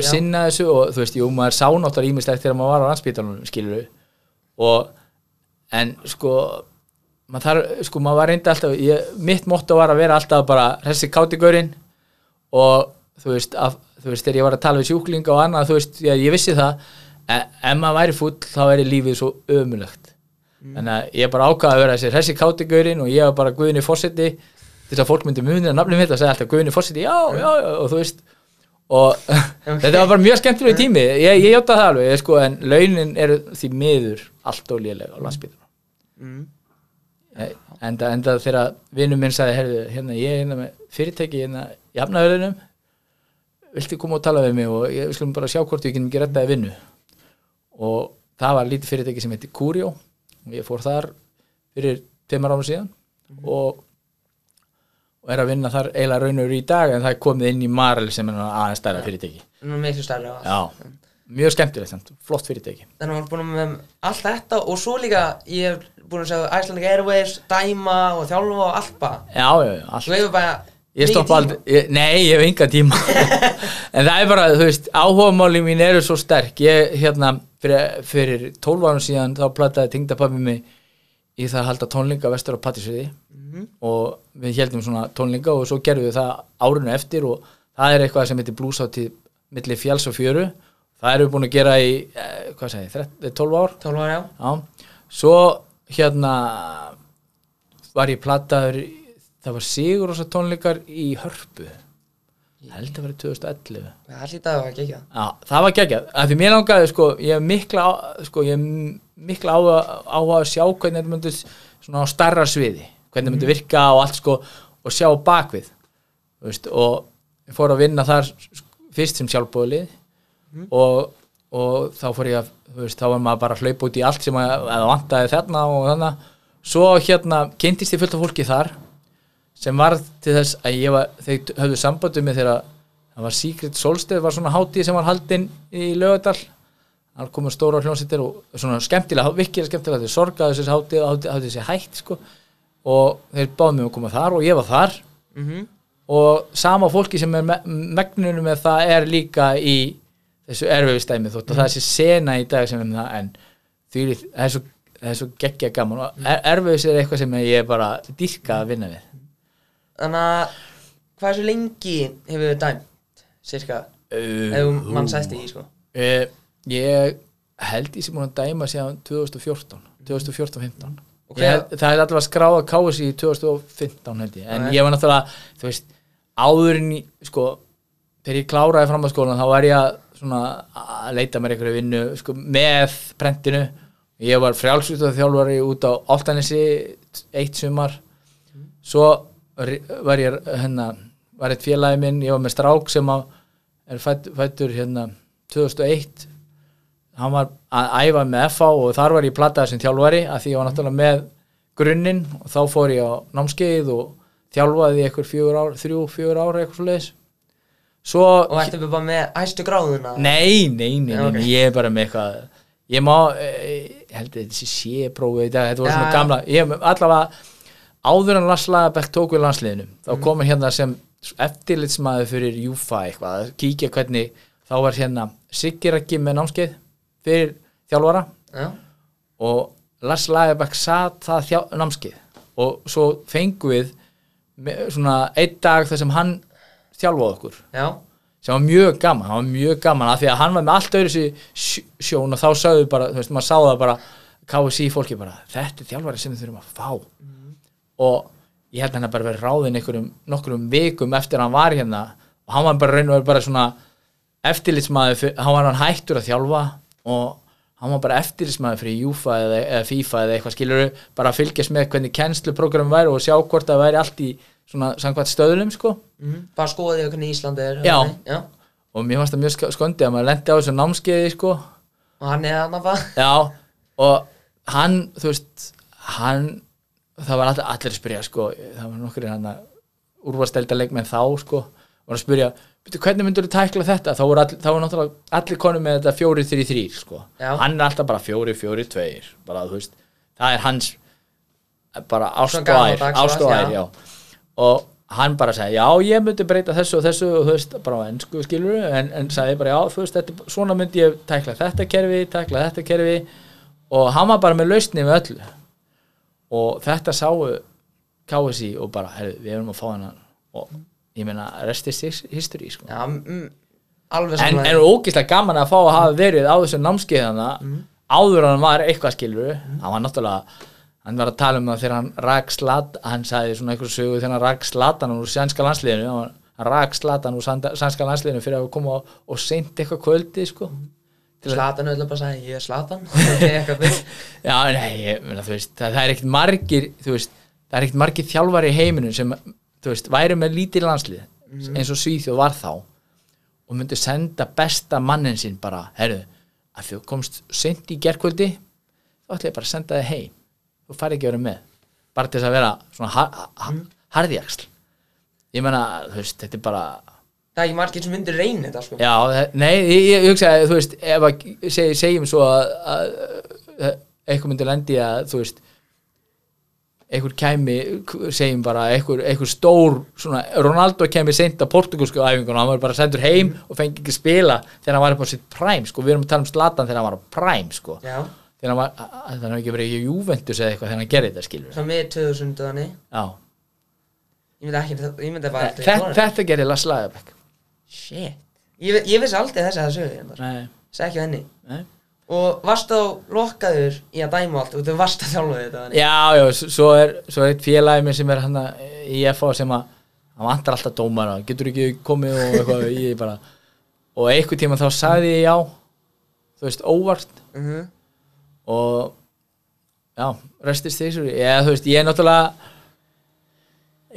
sinna þessu og þú veist, jú, maður sá náttúrulega ímislegt þegar maður var á landsbítalunum, skilur við og, en sko maður þarf, sko, maður var reynda alltaf ég, mitt motto var að vera alltaf bara þessi kátigurinn og þú veist, að, þú veist, þegar ég var að tala við sjúklinga og annað, þú veist, ég, ég vissi það en ef maður væri fúll, þá væri lífið svo ömulegt þannig að ég bara ákvaða að vera þessi þessi kátigurinn og ég var bara Guðni Fossetti þess að fólk myndi munið að nafnum mitt og segja alltaf Guðni Fossetti, já, já, já, og þú veist og (laughs) (laughs) þetta var bara mjög skemmtilega tími. Ég, ég hjáta það alveg, sko, en launin eru því miður allt og lélega á landsbytunum Mm. Eh, enda, enda þegar vinnum minn sagði herðu, hérna, ég er hérna með fyrirtæki hérna í hafnaðurðinum viltu koma og tala við mig og ég skulum bara sjá hvort við getum ekki rettaði vinnu. Og það var lítið fyrirtæki sem heitir Curio. og ég fór þar fyrir tveimar árum síðan og, og er að vinna þar eiginlega raunur í dag en það er komið inn í Marel sem er aðeins stærra fyrirtæki. Og allt. já, mjög skemmtilegt samt, flott fyrirtæki. Þannig að maður er búin með allt þetta og svo líka ég er búin að segja Icelandic Airways, dæma og þjálfa og bara. Já, já, já, allt. Ég tíma. aldrei, ég, nei, ég hef enga tíma. (laughs) En það er bara, þú veist, áhugamáli mín eru svo sterk. Ég, hérna, fyrir, fyrir 12 árum síðan þá plataði tengdapappi mig í það að halda tónlinga vestur á Patrísviði og við heldum svona tónlinga og svo gerðum við það árinu eftir og það er eitthvað sem heitir blúsáttíð milli fjalls og fjöru. Það erum við búin að gera í, eh, hvað segi, 13, 12 ár? 12 ára, já. Já, svo hérna var ég plataður það var Sigurosa tónleikar í Hörpu held að vera 2011 Það hlýta að það var Já, það var geggjað, af því mér langaði sko, ég hef mikla, á- sko, ég hef mikla á, á að sjá hvernig þetta myndi svona á starra sviði hvernig þetta myndi virka og allt sko og sjá bakvið veist, og ég fór að vinna þar fyrst sem sjálfbóðlið og, og þá fór ég að veist, þá var maður bara að hlaupa út í allt sem að, að vantaði þarna og þannig svo hérna kynntist ég fullt af fólki þar sem varð til þess að ég var, þeir höfðu sambandi með þegar það var Secret Solstead var svona hátíð sem var haldin í Lögadal það komið stóra hljónsittir og svona skemmtilega, virkilega skemmtilega þeir sorgaði þessi hátíð, hátíð, hátíð þessi hætt sko. Og þeir báðu mig að koma þar og ég var þar. Mm og sama fólki sem er me megnunum með það er líka í þessu erfiðstæmi þótt að það sé sena í dag sem er með það en því það er svo, er svo geggja gaman. Og er, erfiðs er eitthvað sem ég er bara dýrka að vinna við Þannig að hvað er svo lengi hefur við dæm? cirka, Uh, ef mann sæst í, sko. Uh, Ég held ég sem búin að dæma síðan 2014 2014-15 Og Ég hver- held- Það er skráð að KSI í 2015 held ég. En Nei. ég var náttúrulega, þú veist áður en ég, sko þegar ég kláraði framhaldsskólan þá var ég að svona að leita mér einhverju vinnu sko, með prentinu. Ég var frjálsutað þjálfari út á Áltanessi eitt sumar. Svo ri- var ég hérna, var eitt félagi minn ég var með strák sem að er fætt, fættur hérna 2001 hann var að æfa með FA og þar var ég plattaði sem þjálfari að því ég var náttúrulega með grunninn og þá fór ég á námskeið og þjálfaði í eitthvað fjögur ár, þrjú, fjögur ár eitthvað svo Og ættum við bara með hæstu gráðuna? Nei, nei, nei, nei, ok. nei, ég er bara með eitthvað Ég má, eh, ég held að þessi sé prófið þetta, þetta voru Já, svona gamla Ég allavega, áður en Lars Lagerbäck tók við landsliðinu, þá Mhm. kom hann hérna sem eftirlitsmaður fyrir Júfa eitthvað, að kíkja hvernig þá var hérna Siggirakki með námskeið fyrir þjálfara. Já, og Lars Lagerbäck satt það þjá, námskeið og svo fengum við svona einn dag þar sem hann þjálfaði okkur. Já, sem var mjög gaman, var mjög gaman af því að hann var með allt öðru sér sjón og þá sagðu bara, þú veist, maður sá það bara KSI fólki bara, þetta er þjálfari sem við þurfum að fá og ég held að hann að bara verið ráðin einhverjum nokkrum vikum eftir að hann var hérna. Og hann var bara raun og verið bara svona eftirlitsmaður, hann var hann hættur að þjálfa og hann var bara eftirlitsmaður fyrir Júfa eða, eða FIFA eða eitthvað skilur bara að fylgjast með hvernig kennsluprogram væri og sjá hvort það væri allt í svona samkvæmt stöðlum sko. Mhm Bara skoðið hvernig Ísland er Já. Já, og mér fannst það mjög sk- skondið að maður lendi á þessu námskeiði sko. Og hann er þarna bara. Já, og hann þú veist, hann það var allir, allir að spyrja sko. Það var nokkur hann að úrvarstelda leikmenn þá sko, var að spyrja "Bíddu, hvernig myndur þú tækla þetta, þá voru, all, þá voru náttúrulega allir konum með þetta fjóri þrý þrý sko, Já. hann er alltaf bara fjóri fjóri tveir, bara þú veist. Það er hans bara ást og hann bara sagði, já ég myndi breyta þessu og þessu og þú veist, bara á ennsku skilur en, en sagði bara, já þú veist, þetta, svona myndi ég tækla þetta kerfi, tækla þetta kerfi. Og hann var bara með lausni við öllu og þetta sáu KSI og bara, herru, við erum að fá hennan og ég meina, rest is his- history sko. Já, mm, en, saman en ógislega gaman að fá að hafa verið á þessu námskeiðana áður en hann var eitthvað skilur hann var náttúrulega hann var að tala um það þegar hann rak slat hann sagði svona eitthvað sögu þegar hann rak slatan úr sænska landsliðinu. Hann, rak slatan úr sænska landsliðinu fyrir að koma og, og seint eitthvað kvöldi sko. Að- Slatan öll bara sagði, ég er Slatan (laughs) Já, nei, ég meina, þú veist, það, það er ekkert margir, veist, það er ekkert margir þjálfari í heiminum sem, veist, væri með lítið landslið, eins og Svíþjóð var þá og myndi senda besta mannin sinn bara, herru, að þú komst sent í gerkvöldi, þá ætla ég bara að senda þig heim, þú fær ekki að vera með, bara til þess að vera svona har, har, harðjaksl. Ég meina, þú veist, þetta er bara, Það er ekki margir sem myndir reyna þetta sko. Já, nei, ég, ég, hugsa að þú veist, ef að seg, segjum svo að, að, að eitthvað myndi lendi í að þú veist einhver kæmi, segjum bara einhver, einhver stór, svona Ronaldo kæmi seint að portugalsku æfingun og hann var bara sendur heim og fengi ekki spila þegar hann var upp á sitt prime, sko, við erum að tala um Zlatan þegar hann var á prime, sko. Já, þegar hann var, að- þannig að ekki verið ekki Juventus eða eitthvað þegar hann gerði þetta, skilur svo með 2000 þannig Já, Ég myndi ekki, ég myndi bara þetta, þetta gerði Lars Lagerbäck Shit. Ég, ég vissi aldrei þess að sögu Nei, Sæði ekki henni. Nei. Og varst þá lokkaður í að dæma allt og þú varst að þjálfa þetta Já, já, svo er, svo er eitt félagi minn sem er hann í FH sem að hann vantar alltaf dómara, getur ekki komið og eitthvað í bara. Og einhver tíma þá sagði ég já þú veist, óvart. Mhm. og já, restist þessu ég, þú veist, ég er náttúrulega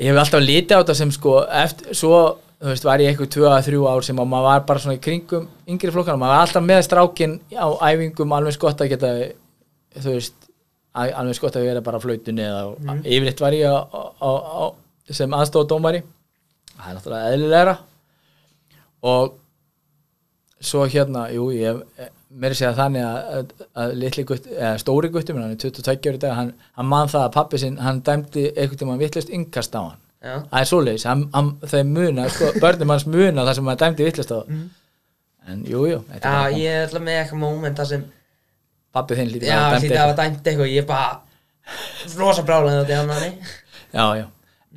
ég hef alltaf litið á þetta sem sko, eftir, svo þú veist, var ég eitthvað tvö að þrjú ár sem að maður var bara svona í kringum yngri flokkana, maður var alltaf með strákin á æfingum alveg skott að geta þú veist, að- alveg skott að vera bara flautunni eða mm. yfirleitt var ég á, á, á, sem aðstofa dómari það er náttúrulega eðlilegra. Og svo hérna, jú, ég mér segja þannig að, að, að litli gutt, eða stóri guttum, hann er 22 ári dag, hann, hann man það að pappi sinn, hann dæmdi einhvern tímann vittlust yngast á hann það er svoleiðis, hann, hann, þau muna sko, (laughs) börnum hans muna það sem hann dæmdi vittlust á en jú, jú, ég er alltaf með eitthvað moment þar sem pappi þinn lítið að hlítið dæmdi að hafa dæmt eitthvað Ég er bara rosa brálaði þetta hann þannig (laughs) já, já,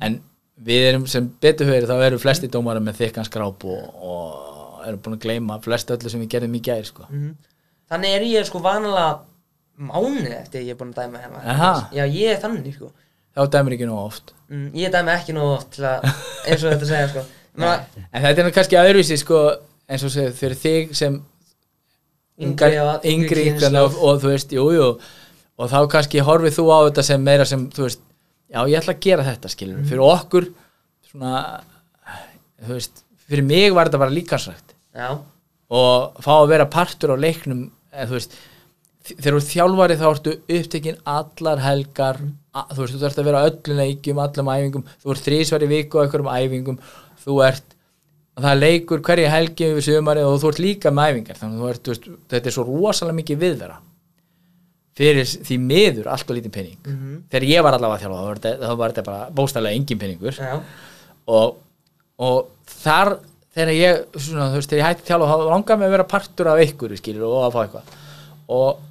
en við erum sem betur fyrir þá eru flesti dómara með þykkan skráp og, og erum búin að gleyma flest öllu sem við gerðum í gær sko. Þannig er ég sko vanalega mánuð eftir ég er búin að dæma hérna. Já, ég er þannig sko þá dæmur ekki nú oft. Mm, Ég dæmi ekki nóg oft til að eins og þetta segja sko. (laughs) En þetta er kannski öðruvísi sko, eins og segir fyrir þig sem Yngri og- yngri yngri kynslóð. og þú veist, jú, jú. Og þá kannski horfið þú á þetta sem meira sem, þú veist, já, ég ætla að gera þetta skilur, Mhm. fyrir okkur svona, þú veist fyrir mig var þetta bara líkansrækt Já, og fá að vera partur á leiknum eða, þú veist, þegar þú ert þjálfari þá ertu upptekinn allar helgar a, þú veist, þú ert að vera öllum leikjum allum æfingum, þú ert þrísvar í viku á einhverjum æfingum, þú ert það leikur hverja helgi við sumarið og þú ert líka með æfingar. Þannig að þú ert, þetta er svo rosalega mikið viðvera. Fyrir því miður allt og lítið penning þegar ég var allavega þjálfa þá var þetta, bara bóstæðlega engin penningur já, og, og þar þegar ég, svona, þú veist, þegar ég hætti þjálfa þá langaði mig að vera partur af ykkur skilur, og að fá eitthvað. Og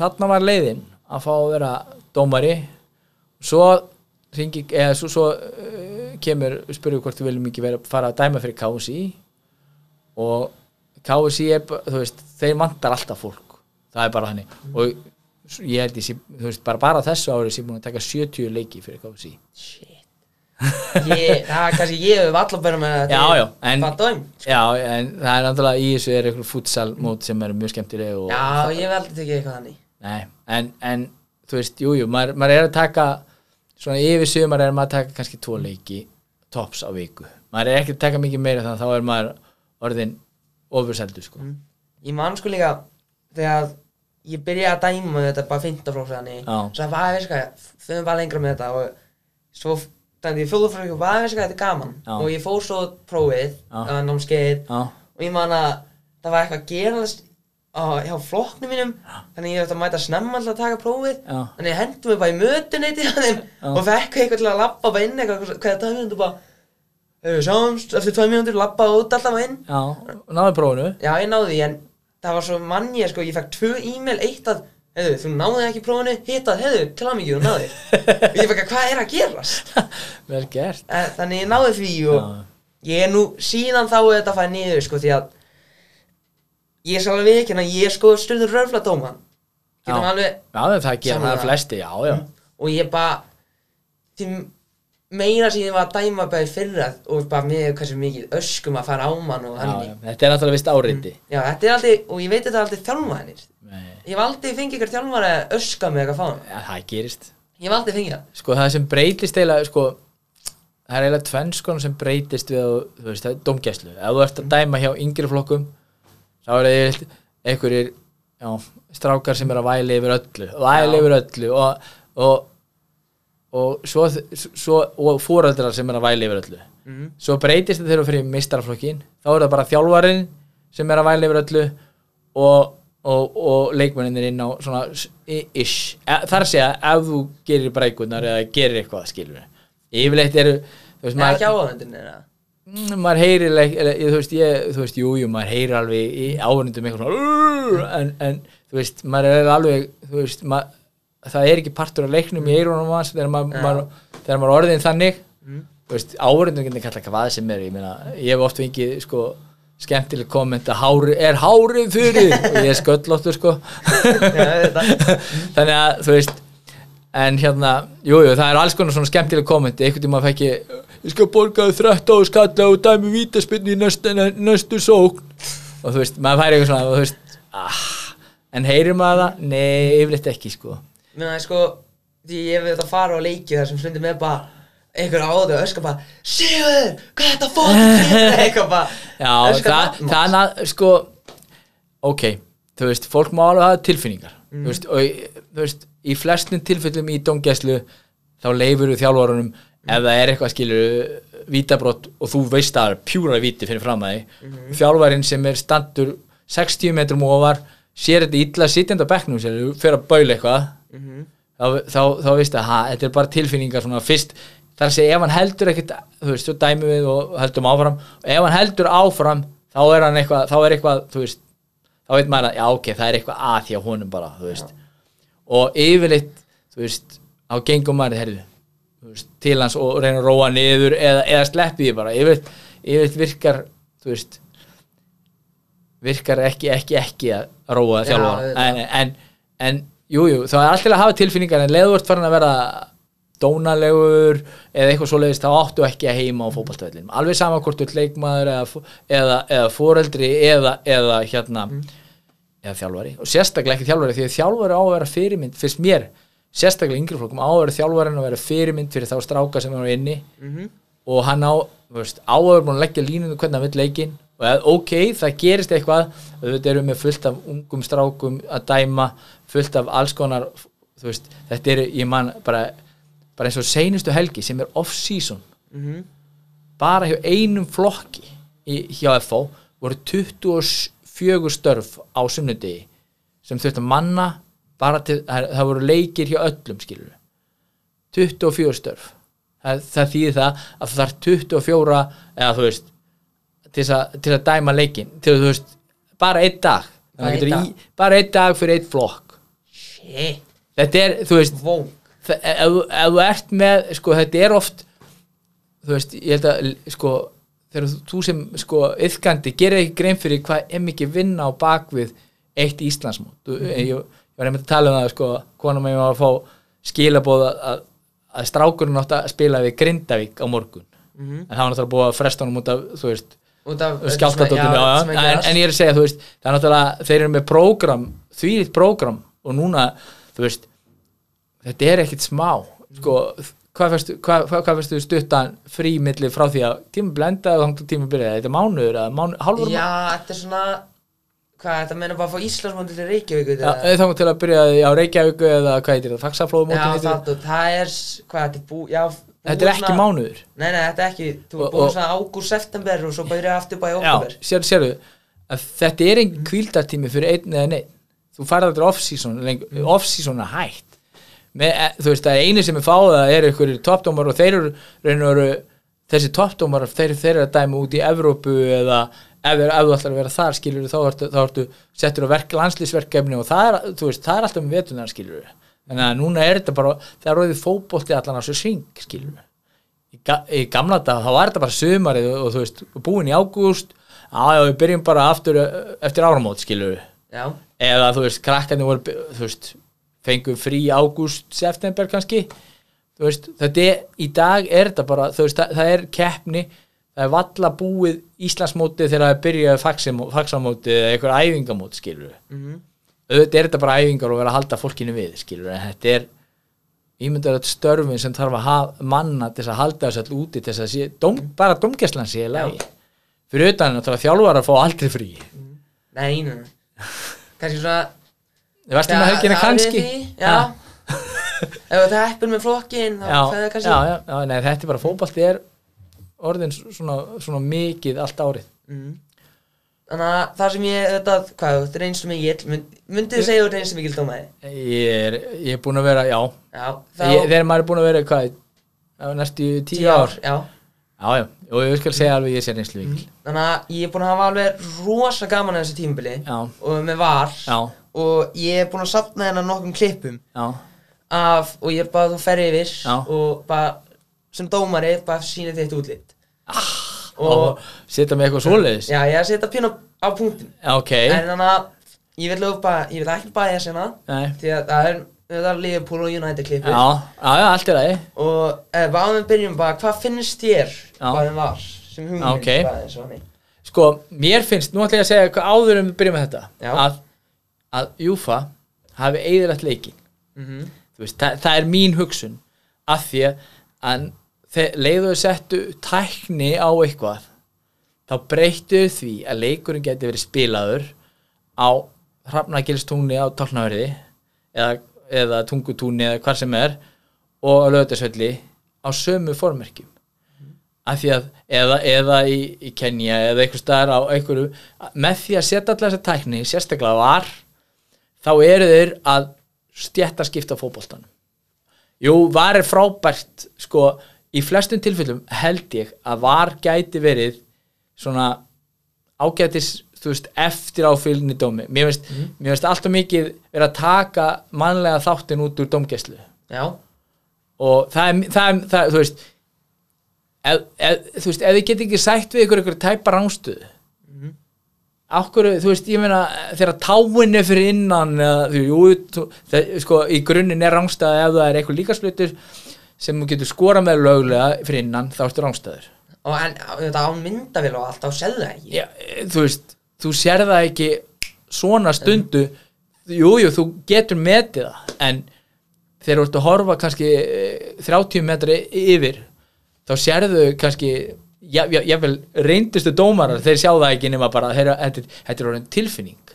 þarna var leiðin að fá að vera dómari svo ringi, eða svo, svo uh, kemur, spurðu hvort við viljum ekki vera fara að dæma fyrir KSI og KSI er, þú veist, þeir vantar alltaf fólk. Það er bara hannig og ég held ég, þú veist, bara, bara þessu ári sem búin að taka 70 leiki fyrir KSI shit. Ég, (laughs) Það er kannski ég hef allar Já, já, en- Hvað dæm? Já, en það er náttúrulega í þessu er eitthvað futsal mót sem eru mjög skemmtileg Já, ég hef aldrei tekið eitthvað þannig. Nei, en, en þú veist, jú, jú, maður, maður er að taka svona yfir sumar er maður að taka kannski tvo leiki tops á viku. Maður er ekki að taka mikið meira þannig að þá er maður orðin ofurseldu sko. Ég man sko líka þegar ég byrjaði að dæma þetta bara 15 flóks þannig svo að hvað, veist hvað, föðum bara lengra með þetta og svo þannig ég fjóðu frá ykkur, hvað, veist hvað, þetta er gaman. Já. og ég fór svo prófið, uh, námskeið og ég man að það var eitthvað að gerast á, hjá flokknum mínum þannig ég ætti að mæta snemma alltaf að taka prófið Já. þannig ég hendi mig bara í mötuneyti og fekk eitthvað til að labba bara inn eitthvað, hvað er það mínútur bara "Heyrðu, við sjáumst eftir tvað mínútur, labba út alltaf inn já, náðu prófinu Já, ég náði því, en það var svo mann ég, sko, ég fekk tvö e-mail, eitt að, hefðu, þú náði ekki prófinu, hitt að, hefðu, til að mikið, þú náðir. og ég fekk að, hvað er að gerast? Vel gert Eh, Þannig ég náði því og ég er nú, síðan þá er þetta fæði niður, sko, því að ég er svolítið ekki, ég er sko stundum röfladóman. Getum Já. alveg, Já, það Sammála. það flesti, já, já og ég bara, því meira sem ég var að dæma bara í fyrra og bara með hversu mikið öskum að fara á mann og já, já. Þetta er náttúrulega vist áriði Já, þetta er aldrei, og ég veit þetta er aldrei þjálfa hennir. Ég hef aldrei fengið ykkur þjálfari að öska mig eitthvað fána. ja, það gerist Ég hef aldrei fengið það. Sko það sem breytist eiginlega sko, það er eiginlega tvenn sko sem breytist við þú veist, það er dómgæslu ef þú ert að dæma hjá yngri flokkum þá er það einhverjir já, strákar sem er að væli yfir öllu væli yfir öllu og, og, og svo, svo og fóreldrar sem er að væli yfir öllu Mhm. svo breytist þetta þegar þú fyrir meistaraflokkin þá er það bara þjálfarinn sem er að væli yfir öllu og, og, og leikmenninir inn á svona ish, E- þar að segja ef þú gerir breikunar eða gerir eitthvað skilur yfirleitt eru veist, Nei, ekki er það. mm, maður heyrir þú veist, ég, þú veist, jú, jú, maður heyrir alveg í áhörundum eitthvað svona en, en þú veist, maður er alveg þú veist, maður, það er ekki partur af leiknum í eyrunum hans þegar maður, Já. maður, þegar maður orðin þannig. Þú veist, áhörundum getur kalla hvað sem er ég meina, ég hef oft fengið sko, skemmtileg komment að hári, er hárið fyrir og ég er sköllóttur sko. (laughs) Þannig að þú veist en hérna, jújú, jú, það er alls konar svona skemmtileg kommenti, einhvern tíma fekk ég skal borga þau 13 skalla og dæmi vítaspinn í næstu, næstu sókn. Og þú veist, maður færi eitthvað svona og þú veist, ah, en heyrir maður það? Nei, yfirleitt ekki sko. Mér það er sko, því ég hef þetta að fara á leiki þar sem stundum með bara einhver áður og öskar bara Sigurður, hvað er þetta fyrir (laughs) eitthvað bara Já, öskar það, það hans. na- sko ok, þú veist, fólk má alveg hafa tilfinningar. Þú veist, og þú veist, í flestum tilfellum í dóngeslu þá leifur við þjálfarunum ef það er eitthvað skilur vítabrott og þú veist að það er pjúra víti fyrir fram að því þjálfarinn sem er standur 60 metrum ofar sér þetta illa sitjandi á bekknum sér, fyrir að baula eitthvað þá, þá, þá veist að ha, þetta er bara tilfinningar svona fyrst. Þar að segja ef hann heldur ekkert þú veist, þú dæmi við og heldum áfram og ef hann heldur áfram þá er hann eitthvað, þá er eitthvað, þú veist þá veit maður að, já ok, það er eitthvað að hjá honum bara, þú veist og yfirleitt, þú veist á gengum maður, herðu veist, til hans og reyna að róa niður eða, eða sleppi því bara. Yfir, yfir virkar þú veist virkar ekki, ekki, ekki að róa Já, þjálfa en, en, en jú, jú, þá er alltaf að hafa tilfinningar en leður vart farin að vera dónalegur eða eitthvað svoleiðist þá áttu ekki að heima á fótballtvellinum alveg sama hvort þú ert leikmaður eða, eða, eða foreldri eða, eða hérna eða þjálfari og sérstaklega ekki þjálfari því að þjálfari á að vera fyrirmynd fyrst mér, sérstaklega yngri flokkum á að vera þjálfari en að vera fyrirmynd fyrir þá stráka sem eru inni. Og hann á, veist, á að vera búin að leggja línunum hvernig hann vill leikin og eða, ok, það gerist eitthvað auðvitað erum við fullt af ungum strákum að dæma, fullt af alls konar veist, þetta er, ég man bara, bara eins og seinustu helgi sem er off-season. Bara hjá einum flokki í, hjá FO voru 24 störf á sunnudegi sem þurfti að manna bara til, það, voru leikir hjá öllum skilur 24 störf. Það, það þýðir það að það þarf 24 eða þú veist til að, til að dæma leikin til að þú veist, bara einn dag. Bara einn dag. í, bara einn dag fyrir einn flokk. Shit, þetta er, þú veist þú- ef þú ert með sko þetta er oft þú veist, ég held að sko, þegar þú- sem sko yðkandi gerir ekki grein fyrir hvað er mikið vinna á bakvið eitt Íslandsmót. Mm Mhm. ég, ég var einmitt að tala um það sko, konum með að fá skilabóð að, að strákurinn átt að spila við Grindavík á morgun. Mhm. en það var náttúrulega búið að fresta honum út af þú veist ekki en, en ég er að segja, þú veist það er náttúrulega, þeir eru með prógram þvílitt prógram og núna þú veist, þetta er ekkit smá. Sko, hvað fyrstu stuttan frí milli frá því að tíma og þannig tíma byrjaði þetta er mánuður eða mánu, hálfur já, þetta er svona hvað, þetta meina bara að fá Íslandsmóti til Reykjavík Já, eða? þannig til að byrjaði á Reykjavíku eða hvað heitir það, já, faxaflóðumótin það, það er, hvað, þetta er bú, já þetta er ekki svona- mánuður? Nei, nei, þetta er ekki, þú er búin svona ágúst, september og svo bæri aftur bara í Já, sér, sérðu að þetta er engin kvíldartími fyrir einn eða neitt þú farið aldrei off-season off-season er hægt með, e, þú veist, það er eini sem er fáða er einhverjir toppdómar og þeir eru, veru þessi toppdómar, þeir, þeir eru að dæma út í Evrópu eða ef, þú ætlar að vera þar skilur þá ertu, þá ertu settur á verk, landslýsverkefni og það er, þú veist, það er alltaf með vetunar skilur þannig að núna er þetta bara það er róðið fótbolti allan á svo syng skilur í, ga í gamla dag þá var þetta bara sumarið og, og þú veist, búin í ágúst já, við byrjum bara aftur eftir áramót, skilur Já, eða þú veist, krakkarnir voru þú veist, fengum frí ágúst september kannski. Veist, þetta er, í dag er þetta bara veist, það, það er keppni það er valla búið Íslandsmótið þegar það er byrjað faxim- faxamótið eða einhver æfingamót, skilur við Mhm. auðvitað er þetta bara æfingar og vera að halda fólkinu við, skilur við, en þetta er ímyndar þetta störfin sem þarf að hafa manna til að halda þess all úti til þess að sé, dóm, bara domgæslan sé í lagi. Fyrir utan að þjálfar að fá aldrei frí. Nei, nei, nei. Kannski svona þið varst um að er kannski? því, Já. (laughs) Ef það heppur með flokkin þá já, fæði það já, kannski. já, já, nei, þetta er bara fótbalti er orðin svona, svona mikið allt árið. Mhm. Þannig að það sem ég, þetta, hvað, þetta er eins og mikið mynd, Myndið þið segja þú eins og mikið dómaði ég er, ég er búin að vera, já. Já, þá ég, þegar maður er búin að vera, hvað næstu tíu ár Já, já, já, og ég skal segja alveg ég sé reynslu vikil þannig að ég er búin að hafa alveg rosa gaman að þessu tímabili já, Og með var. Já, Og ég er búin að safna hérna nokkrum klippum af, og ég er bara að þú fer yfir Já. og bara sem dómari bara sína þitt útlit. Og og setja með eitthvað svoleiðis? Já, ég er að setja pínu á punktin Já, ok, en þannig að ég vil bara, ég vil ekki sena nei. Því að það er, það er Liverpool og United klippur Já, já, já, allt er það og eh, bara við byrjum bara, hvað finnst þér hvað þeim var sem hugmynd Ok. bara eins og þannig Sko, mér finnst, nú ætla ég að segja áður um við byrjum með þetta Já. að, að Júfa hafi eigðilegt leikin mm Þú veist, það, það er mín hugsun af því að þeir leiðu að settu tækni á eitthvað þá breyttu því að leikurinn geti verið spilaður á hrafnagilstúni á tálnaverði eða, eða tungutúni eða hvar sem er og á lögðarsvelli á sömu formerkjum. Af því að eða, eða í, í Kenya eða einhver staðar á einhverju með því að setja allar þessa tækni sérstaklega var þá eru þeir að stjætta skipta fótboltanum. Jú, var er frábært sko, í flestum tilfellum held ég að var gæti verið svona ágætis veist, eftir áfylgni dómi. Mér finnst, mér finnst alltaf mikið verið að taka mannlega þáttin út úr dómgæslu. Já, og það er, það er, það þú veist ef, ef, þú veist, ef þið get ekki sætt við ykkur ykkur tæpa rángstöðu Akkur, þú veist, ég meina þegar táin er fyrir innan eða, þú, jú, þú, það, sko, í grunninn er rángstæða ef það er eitthvað líkaslutur sem þú getur skora með löglega fyrir innan, þá ertu rángstæður og en þetta á myndavél og allt þá selðu það ekki? Já, þú veist, þú sér það ekki svona stundu. Jú, jú, þú getur metið það en þegar þú ert að horfa kannski eh, 30 metri yfir þá sérðu kannski já, jável reyndustu dómarar þeir sjá það ekki nema bara þeir, þetta, þetta er orðin tilfinning.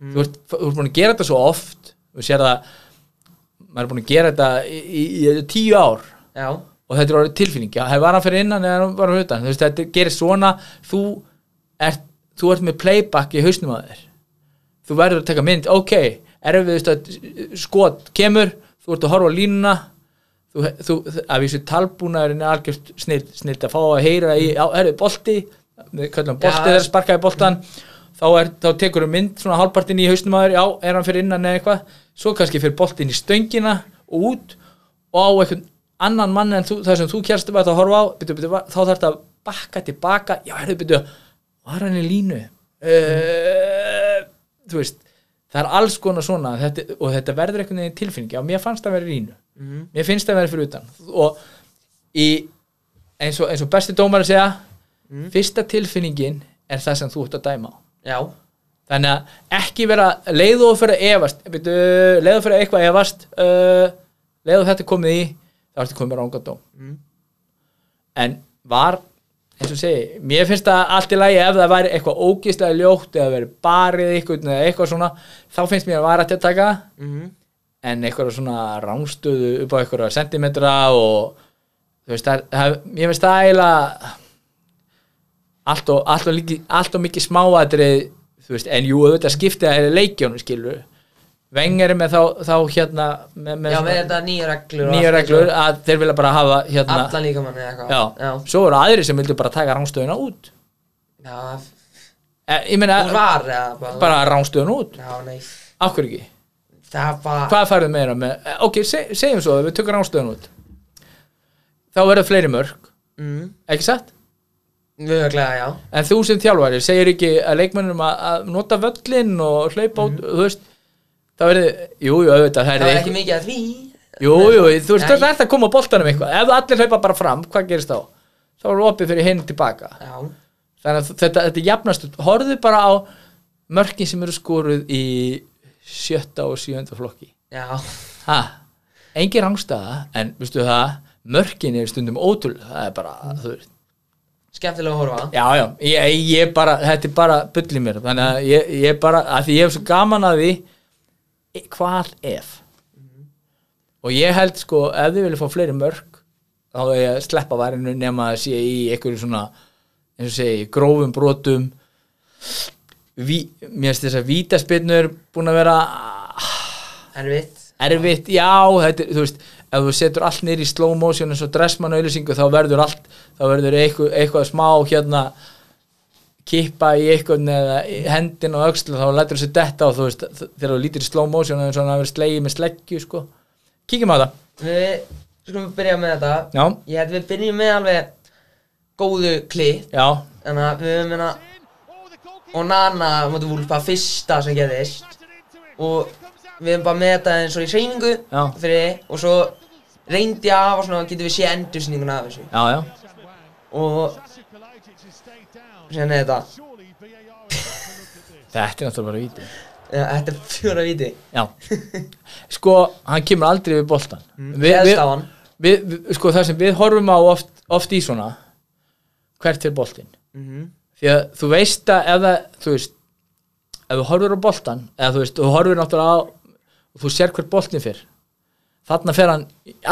Þú, ert, þú ert búin að gera þetta svo oft þú sér það maður er búin að gera þetta í, í, í tíu ár. Já, og þetta er orðið tilfinning. Já, var hann fyrir innan eða var hann utan? Þú veist, þetta gerir svona þú ert, þú ert með playback í hausnum að þér. Þú verður að taka mynd, ok erfiðust að skot kemur þú ert að horfa línuna þú, þú, að vísu talbúnaðurinn er algjört snill, snill að fá að heyra í, á, erfið bolti kallum bolti Já. þegar sparkaði boltan þá, er, þá tekur þú mynd svona hálfpartin í hausnum að þér, já, er hann fyrir innan eða eitthvað. Svo kannski fyrir boltin í stöngina og út og á einhvern annan mann en þú, það sem þú kjærstu að horfa á byrju, byrju, þá þarf þetta að bakka tilbaka. Já, herrðu, byrju, var hann í línu? Uh, þú veist það er alls konar svona þetta, og þetta verður einhvern veginn tilfinningi já, mér fannst það að vera í línu mér finnst það að vera fyrir utan. Og í, eins, og, eins og besti dómar að segja fyrsta tilfinningin er það sem þú ert að dæma já, þannig að ekki vera leiðu og fyrir að byrju, leiðu fyrir að eitthvað efast uh, leiðu þetta komið í þá ertu komið með rángat dóm. Mm. en var eins og segi, mér finnst það allt í lagi ef það væri eitthvað ógislega ljótt eða verið barið eitthvað eða eitthvað svona þá finnst mér að vara til að taka. Mhm. En eitthvað svona rángstöðu upp á eitthvað sentimetra og þú veist, það, það, mér finnst það eiginlega allt og, allt og, líki, allt og mikið smáatrið þú veist, en jú, auðvitað skiptið að leikjónu skilur Wenger er með þá, þá hérna með, með já, með þetta nýja reglur nýja reglur að þeir vilja bara hafa hérna, allan líka manni eitthvað. Já, já, svo eru aðrir sem vilja bara taka rángstöðuna út. Já, e, ég meina, hún var eða bara, bara rángstöðuna út. Já, nei, hverju ekki, það var hvað færðu meira með, e, ok, seg, segjum svo, við tökum rángstöðuna út. Þá verður fleiri mörg mm, ekki satt? mögulega, já. En þú sem þjálfari segir ekki að leikmennum að, að nota völlin og hlaupa út, þú veist það verði, jú, jú, auðvitað það það er ekki mikið að því. Jú, jú, þú veist, það er að koma á boltanum eitthvað. Ef allir hlaupa bara fram, hvað gerist þá? þá er opið fyrir hinn tilbaka. Já, þannig að þetta, þetta jafnast horfðu bara á mörkin sem eru skoruð í sjötta og sjönda flokki. Engin rángstæða en, veistu það, mörkin er stundum ótrúlega, það er bara, þú veist. Skemmtilega að horfa. Já, já, ég, ég bara, þetta er bara bull í mér, þannig að ég, ég bara, að því ég hef svo gaman að því, hvað ef? Og ég held sko, ef þið viljið fá fleiri mörg, þá er ég að sleppa varinu nema að sé í einhverju svona, segi, grófum brotum, ví, mér finnst þess að vítaspinnur búin að vera erfitt. erfitt, já, þetta, þú veist ef þú setur allt niður í slow motion eins og dressmann auðlýsingu þá verður allt þá verður eitthvað, eitthvað smá hérna kippa í eitthvað eða í hendin og öxl þá lætur þessi detta og þú veist þegar þú lítir í slow motion og hafi verið slegið með sleggju sko. kíkjum á það við skulum byrja með þetta. Já, ég held við byrjum með alveg góðu klip. Já, þannig að við höfum hérna og Nana mútu vúlpa fyrsta sem gerðist. Og við höfum bara með þetta eins og í hreyningu Já. fyrir og svo reyndi af og svona getum við sé endursninguna af þessu. Já, já. Og er þetta þetta er náttúrulega bara víti ja, þetta er fjóra viti. Já, (laughs) sko hann kemur aldrei við boltan við, Réðst við, við, við, sko það sem við horfum á oft, oft í svona hvert er boltinn? Mhm. því að þú veist að ef það, þú veist ef þú horfir á boltan eða þú veist, þú horfir náttúrulega á og þú sér hver boltin fyrr þarna fer hann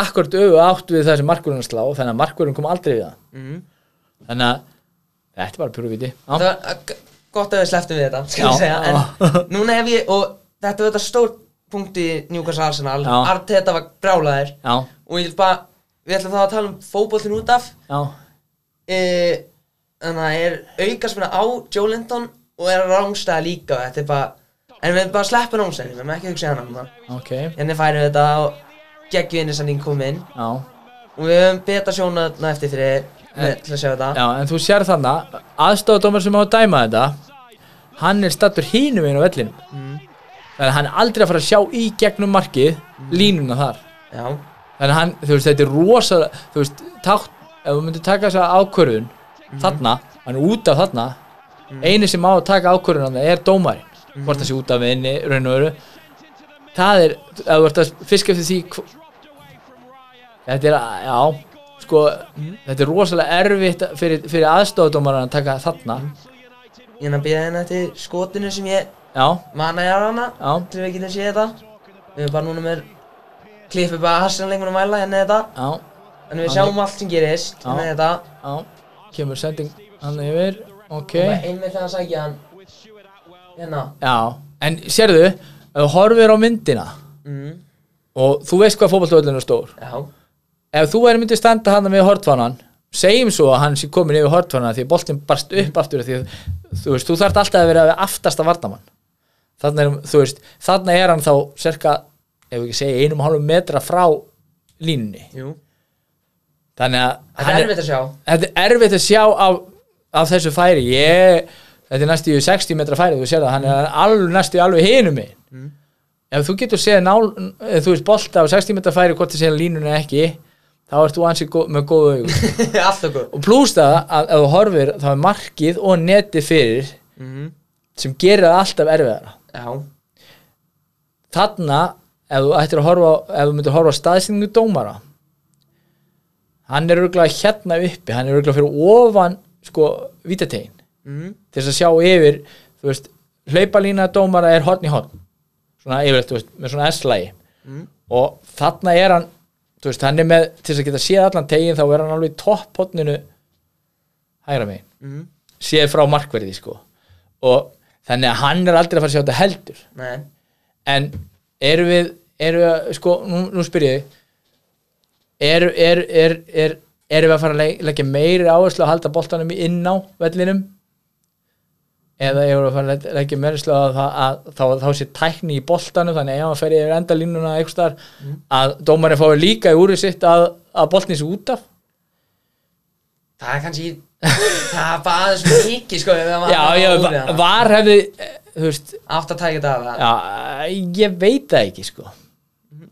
akkurat auðu átt við það sem markurinn slá þannig að markurinn kom aldrei við það Mhm. þannig að þetta var uh, g- gott að við sleftum við þetta en (laughs) núna hef ég og þetta var þetta stór punkt í Newcastle Arsenal. Arteta var brálaðir já, og ég vil bara, við ætlum þá að tala um fótboltin út af. E, þannig að er aukarspenna á Joe Linton og er rángstæða líka. Þetta er bara, en við bara að sleppa námsæðin við erum ekki að hugsa hana núna ok. Hérna færum við þetta og geggjuðinnisending komin já, og við höfum beta sjónaðna eftir þrið til að sjá þetta. Já, en þú sér þannig aðstofadómar sem á að dæma þetta hann er stattur hínum einu á vellinum. Mm. þannig að hann er aldrei að fara að sjá í gegnum markið línuna þar. Já, þannig að hann, þú veist, þetta er rosalega þú veist, tátt, ef þú myndir taka þessa ákvörðun þarna, hann er út af þarna eini sem á að taka ákvörðun þarna er dómarinn, hvort það sé út af inni raun og veru. Það er, ef þú ert að fiska eftir því þetta er, að- já sko, þetta er rosalega erfitt fyrir, fyrir aðstofadómaran að taka þarna. Ég er að býða hérna eftir skotinu sem ég já, manna ég á hana til við getum séð þetta. Við erum bara núna með klippið bara hassan lengur að mæla hérna þetta. Já, En við sjáum allt sem gerist hérna þetta. Já. Kemur sending hann yfir, ok. Einmitt þegar hann sækja hann. Hérna. Já, en sérðu þú horfir á myndina mm. og þú veist hvað fótballtöðlun er stór Já, ef þú væri myndið standa hann við hortfannan segjum svo að hann sé komin yfir hortfannan því að boltinn barst upp aftur því þú veist, þú þarft alltaf að vera við aftasta vardamann þannig er, þú veist, þannig er hann þá cirka, ef við ekki segja einum hálfum metra frá línunni. Jú. Þannig að Þetta er erfitt að sjá. Þetta er erfitt að sjá af, af þessu færi. Ég, þetta er næstu í 60 metra færi þú sér það, hann er alveg næstu alveg hinum mig ef þú getur ef þú veist bolta á 60 metra færi hvort þið séð línuna ekki þá ert þú ansið gó, með góðu augun. (laughs) Alltaf góð og plús það að ef þú horfir þá er markið og neti fyrir mm. sem gerir það alltaf erfiðara. Já, þarna ef þú ættir að horfa ef þú myndir horfa á staðsynningu dómara hann er örgulega hérna uppi hann er örgulega fyrir ofan sko vítategin mm. til þess að sjá yfir þú veist, hlaupalína dómara er horn í horn. Svona þú veist, með svona S-lægi Mm. og þarna er hann þú veist, hann er með, til þess að geta séð allan tegin þá er hann alveg í topp horninu hægra megin. Mm. séð frá markverði sko. Og þannig að hann er aldrei að fara að sjá þetta heldur. Nei. En erum við, erum við sko, nú, nú spyr ég er, er, er, er við að fara að leg- leggja meiri áherslu að halda boltanum inn á vellinum eða erum við að fara að leg- leggja meiri áherslu að, það, að, þá, sé tækni í boltanum þannig að ef hann fer yfir endalínuna einhvers staðar að dómarinn fái líka í úrið sitt að, að boltin sé út af. Það er kannski Það er bara aðeins mikið sko já, va- hana. var hefði eh, þú veist, Átt að af það já, ég veit það ekki sko.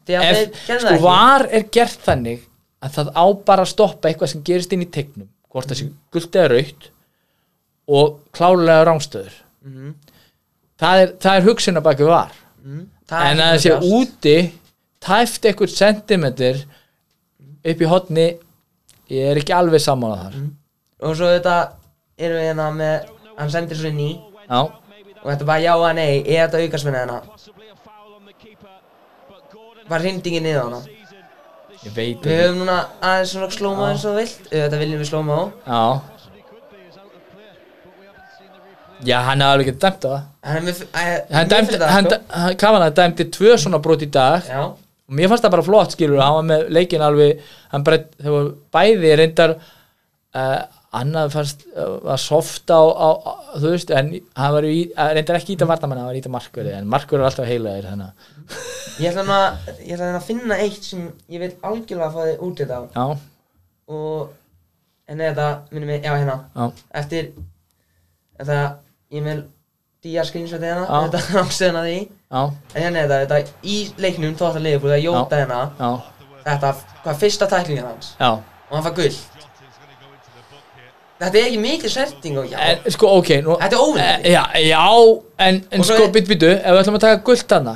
Að ef, sko ekki. var er gert þannig að það á bara að stoppa eitthvað sem gerist inn í tegnum hvort það sé gult eða raut og klálega rángstöður það er, það er hugsun að baki var. Mm. Er en að það sé úti tæft eitthvað sentimeter upp í hotni ég er ekki alveg saman á þar Og svo þetta erum við hérna með Hann sendir svo í. Já, Og þetta er bara já að nei Er þetta aukasmenni hérna. Var hrindingin niður á hana? Ég veit Við ekki. höfum núna aðeins svona slóma eins og vilt. Þetta viljum við slóma á. Já já, hann er alveg ekki dæmt á það. Hann hann það, hann, sko. hann Kavana dæmdi? Tvö svona brot í dag. Já. Og mér fannst það bara flott skilur hann var með leikin alveg hann bara, voru bæði reyndar uh, annað fannst uh, var soft á, á, á þú veist, en hann var í, uh, reyndar ekki íta vartamann, hann var íta markverði en markverði er alltaf heilaðir að- Ég ætla Ég hérna að finna eitt sem Ég vil algjörlega fá þið út þetta á. Já, Og En þetta minnum við Já hérna. Já, Eftir Þetta Ég vil Día screenshotið hérna. Þetta að því. En hérna er þetta Þetta í leiknum Tóta liðbúið Það jóta hérna. Þetta Hvað fyrsta tæklingin hans? Já. Og hann fær gull Þetta er ekki mikil sverting og já en sko, ok, nú Þetta er óvinnandi. Eh, já, já, en, en sko, er- byttu, ef við ætlum að taka gult hana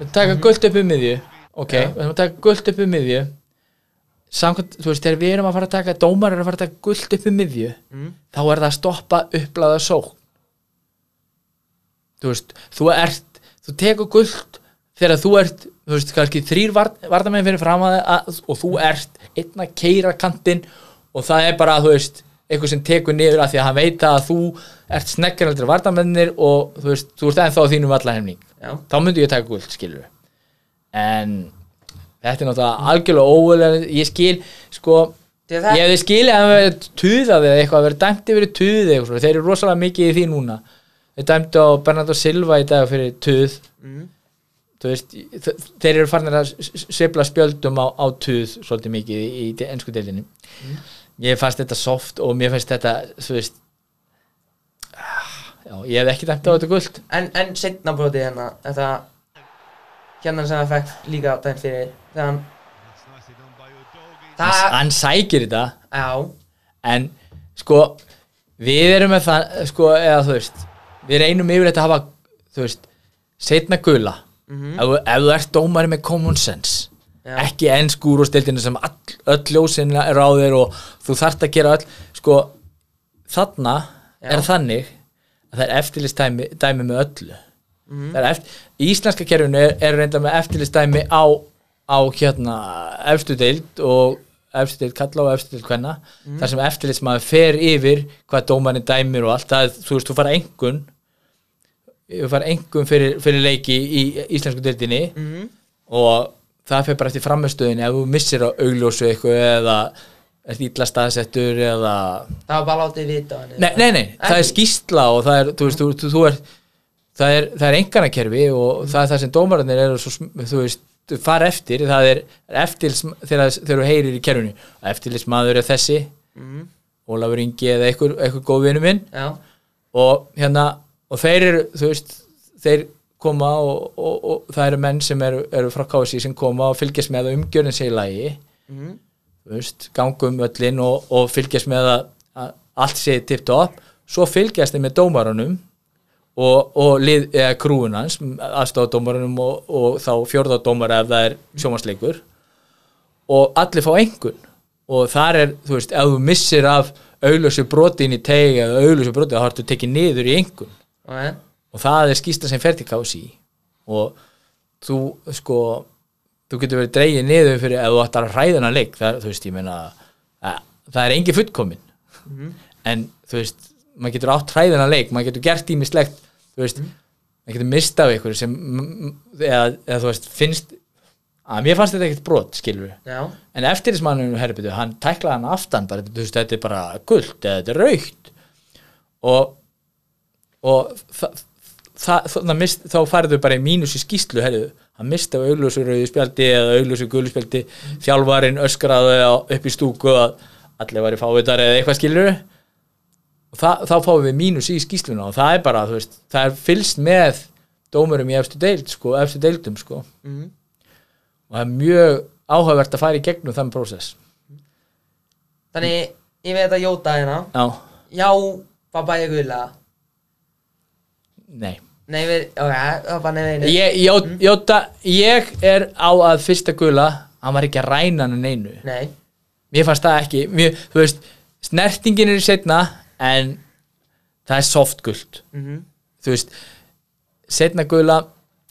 við taka gult upp um miðju ok, við ætlum að taka gult upp um miðju samkvæmt, þú veist, þegar við erum að fara að taka dómar er að fara að taka gult upp um miðju Mm. þá er það að stoppa upplæða sókn þú veist, þú ert þú tekur gult þegar þú ert þú veist, kannski þrýr vardamenn fyrir fram að, að og þú ert einn að keira kantinn og það er bara, þú veist eitthvað sem tekur niður að því að hann veit að þú ert sneggaraldri vardamennir og þú veist, þú ert ennþá þínum vallarhemning Já. Þá myndi ég taka gult, skilur en þetta er náttúrulega algjörlega óulega ég skil, sko að það- ég hefði skilið að það verið tuðað eða eitthvað, að verið dæmt yfir tuð eða eitthvað, þeir eru rosalega mikið í því núna þeir dæmdu á Bernardo Silva í dag fyrir tuð. Mm. veist, þeir eru farnir að sveifla spjöldum á, á tuð svolítið mikið í, í ennsku deildinni. Mér fannst þetta soft og mér fannst þetta þú veist ah, já, ég hef ekki dæmt á þetta guld En, en setna brotið hérna Þetta Hérna sem það fekk líka dæmt fyrir Þegar hann Það hann sækir þetta Já. En sko við erum með það sko, eða þú veist við reynum yfirleitt að hafa þú veist, setna gula. Ef, þú- ef þú ert dómari með common sense Já. ekki ennsk úrústildinu sem all, öll ljósin er á þér og þú þarft að gera öll. Sko, þarna Já. er þannig að það er eftirlistdæmi dæmi með öllu. Það er eftir, íslenska kerfinu er, er reynda með eftirlistdæmi á, á hérna efstu deild og efstu deild kalla og efstu deild hvenna þar sem eftirlitsmaður fer yfir hvað dómarinn dæmir og allt. Það, þú veist, þú fara engun þú fara engun fyrir, fyrir leiki í íslensku deildinni Mhm. og það fer bara eftir framstöðin ef þú missir á augljósu eitthvað eða ert illa staðsettur eða Það var bara látið vita nei, nei, nei, það er skýrsla og það er, þú veist, þú, þú, er það er, það er enganakerfi og það er það sem dómararnir eru svo, þú veist, fara eftir, það er eftir þegar, þegar þú heyrir í kerfinu. Eftirlismadur er þessi. Mhm. Ólafur Ingi eða einhver, einhver góð vinnu minn. Já. Og hérna og þeir eru, þú veist þeir koma og, og, og það eru menn sem eru, eru frá KSI sem koma og fylgjast með að umgjörðin sé í lagi. Mhm. þú veist, gangum öllin og, og fylgjast með að, allt sé tipt upp, svo fylgjast þeir með dómarunum og, og lið, eða krúunans aðstofadómarunum og, og þá fjórðadómara ef það er sjómasleikur og allir fá engun og þar er, þú veist, ef þú missir af auglösu broti inn í teg eða auglösu broti, þá hartu tekið niður í engun Ok. Og það er skýsla sem fer til KSI og þú sko þú getur verið dreigið niður fyrir ef þú ættar að hræðana leik. Það, veist, ég meina að, það er engi fullkomin en þú veist, maður getur átt hræðana leik. Maður getur gert ímislegt þú veist, maður getur mistað ykkur sem eða, eða þú veist, finnst að mér fannst þetta ekkert brot, skilur við Já. En eftirlismanninu herrbyrðu, hann tæklaði hann aftan bara, þú veist, þetta er bara guld eða þetta er raukt og og þá færðu bara í mínus í skýslu, herrðu, hann misti af augljósu rauðu spjaldi eða augljósu gulu spjaldi. Þjálfarinn öskraði á, upp í stúku að allir væri fávitar eða eitthvað skilur og það, þá fáum við mínus í skýsluna og það er bara, þú veist, það er fylst með dómurum í efstu deild, sko, efstu deildum, sko. Mhm. og það er mjög áhugavert að fara í gegnum þann prósess. Þannig ég veit að Jóta hérna. Já, Já, pappa ég gula nei. Nei, við, ok, pappa nei veinu ég, ég, Jóta, ég er á að fyrsta gula, hann var ekki að ræna hann neinu, Nei. Mér fannst það ekki mér, þú veist, snertingin er í setna en það er soft guld Mhm. þú veist, setna gula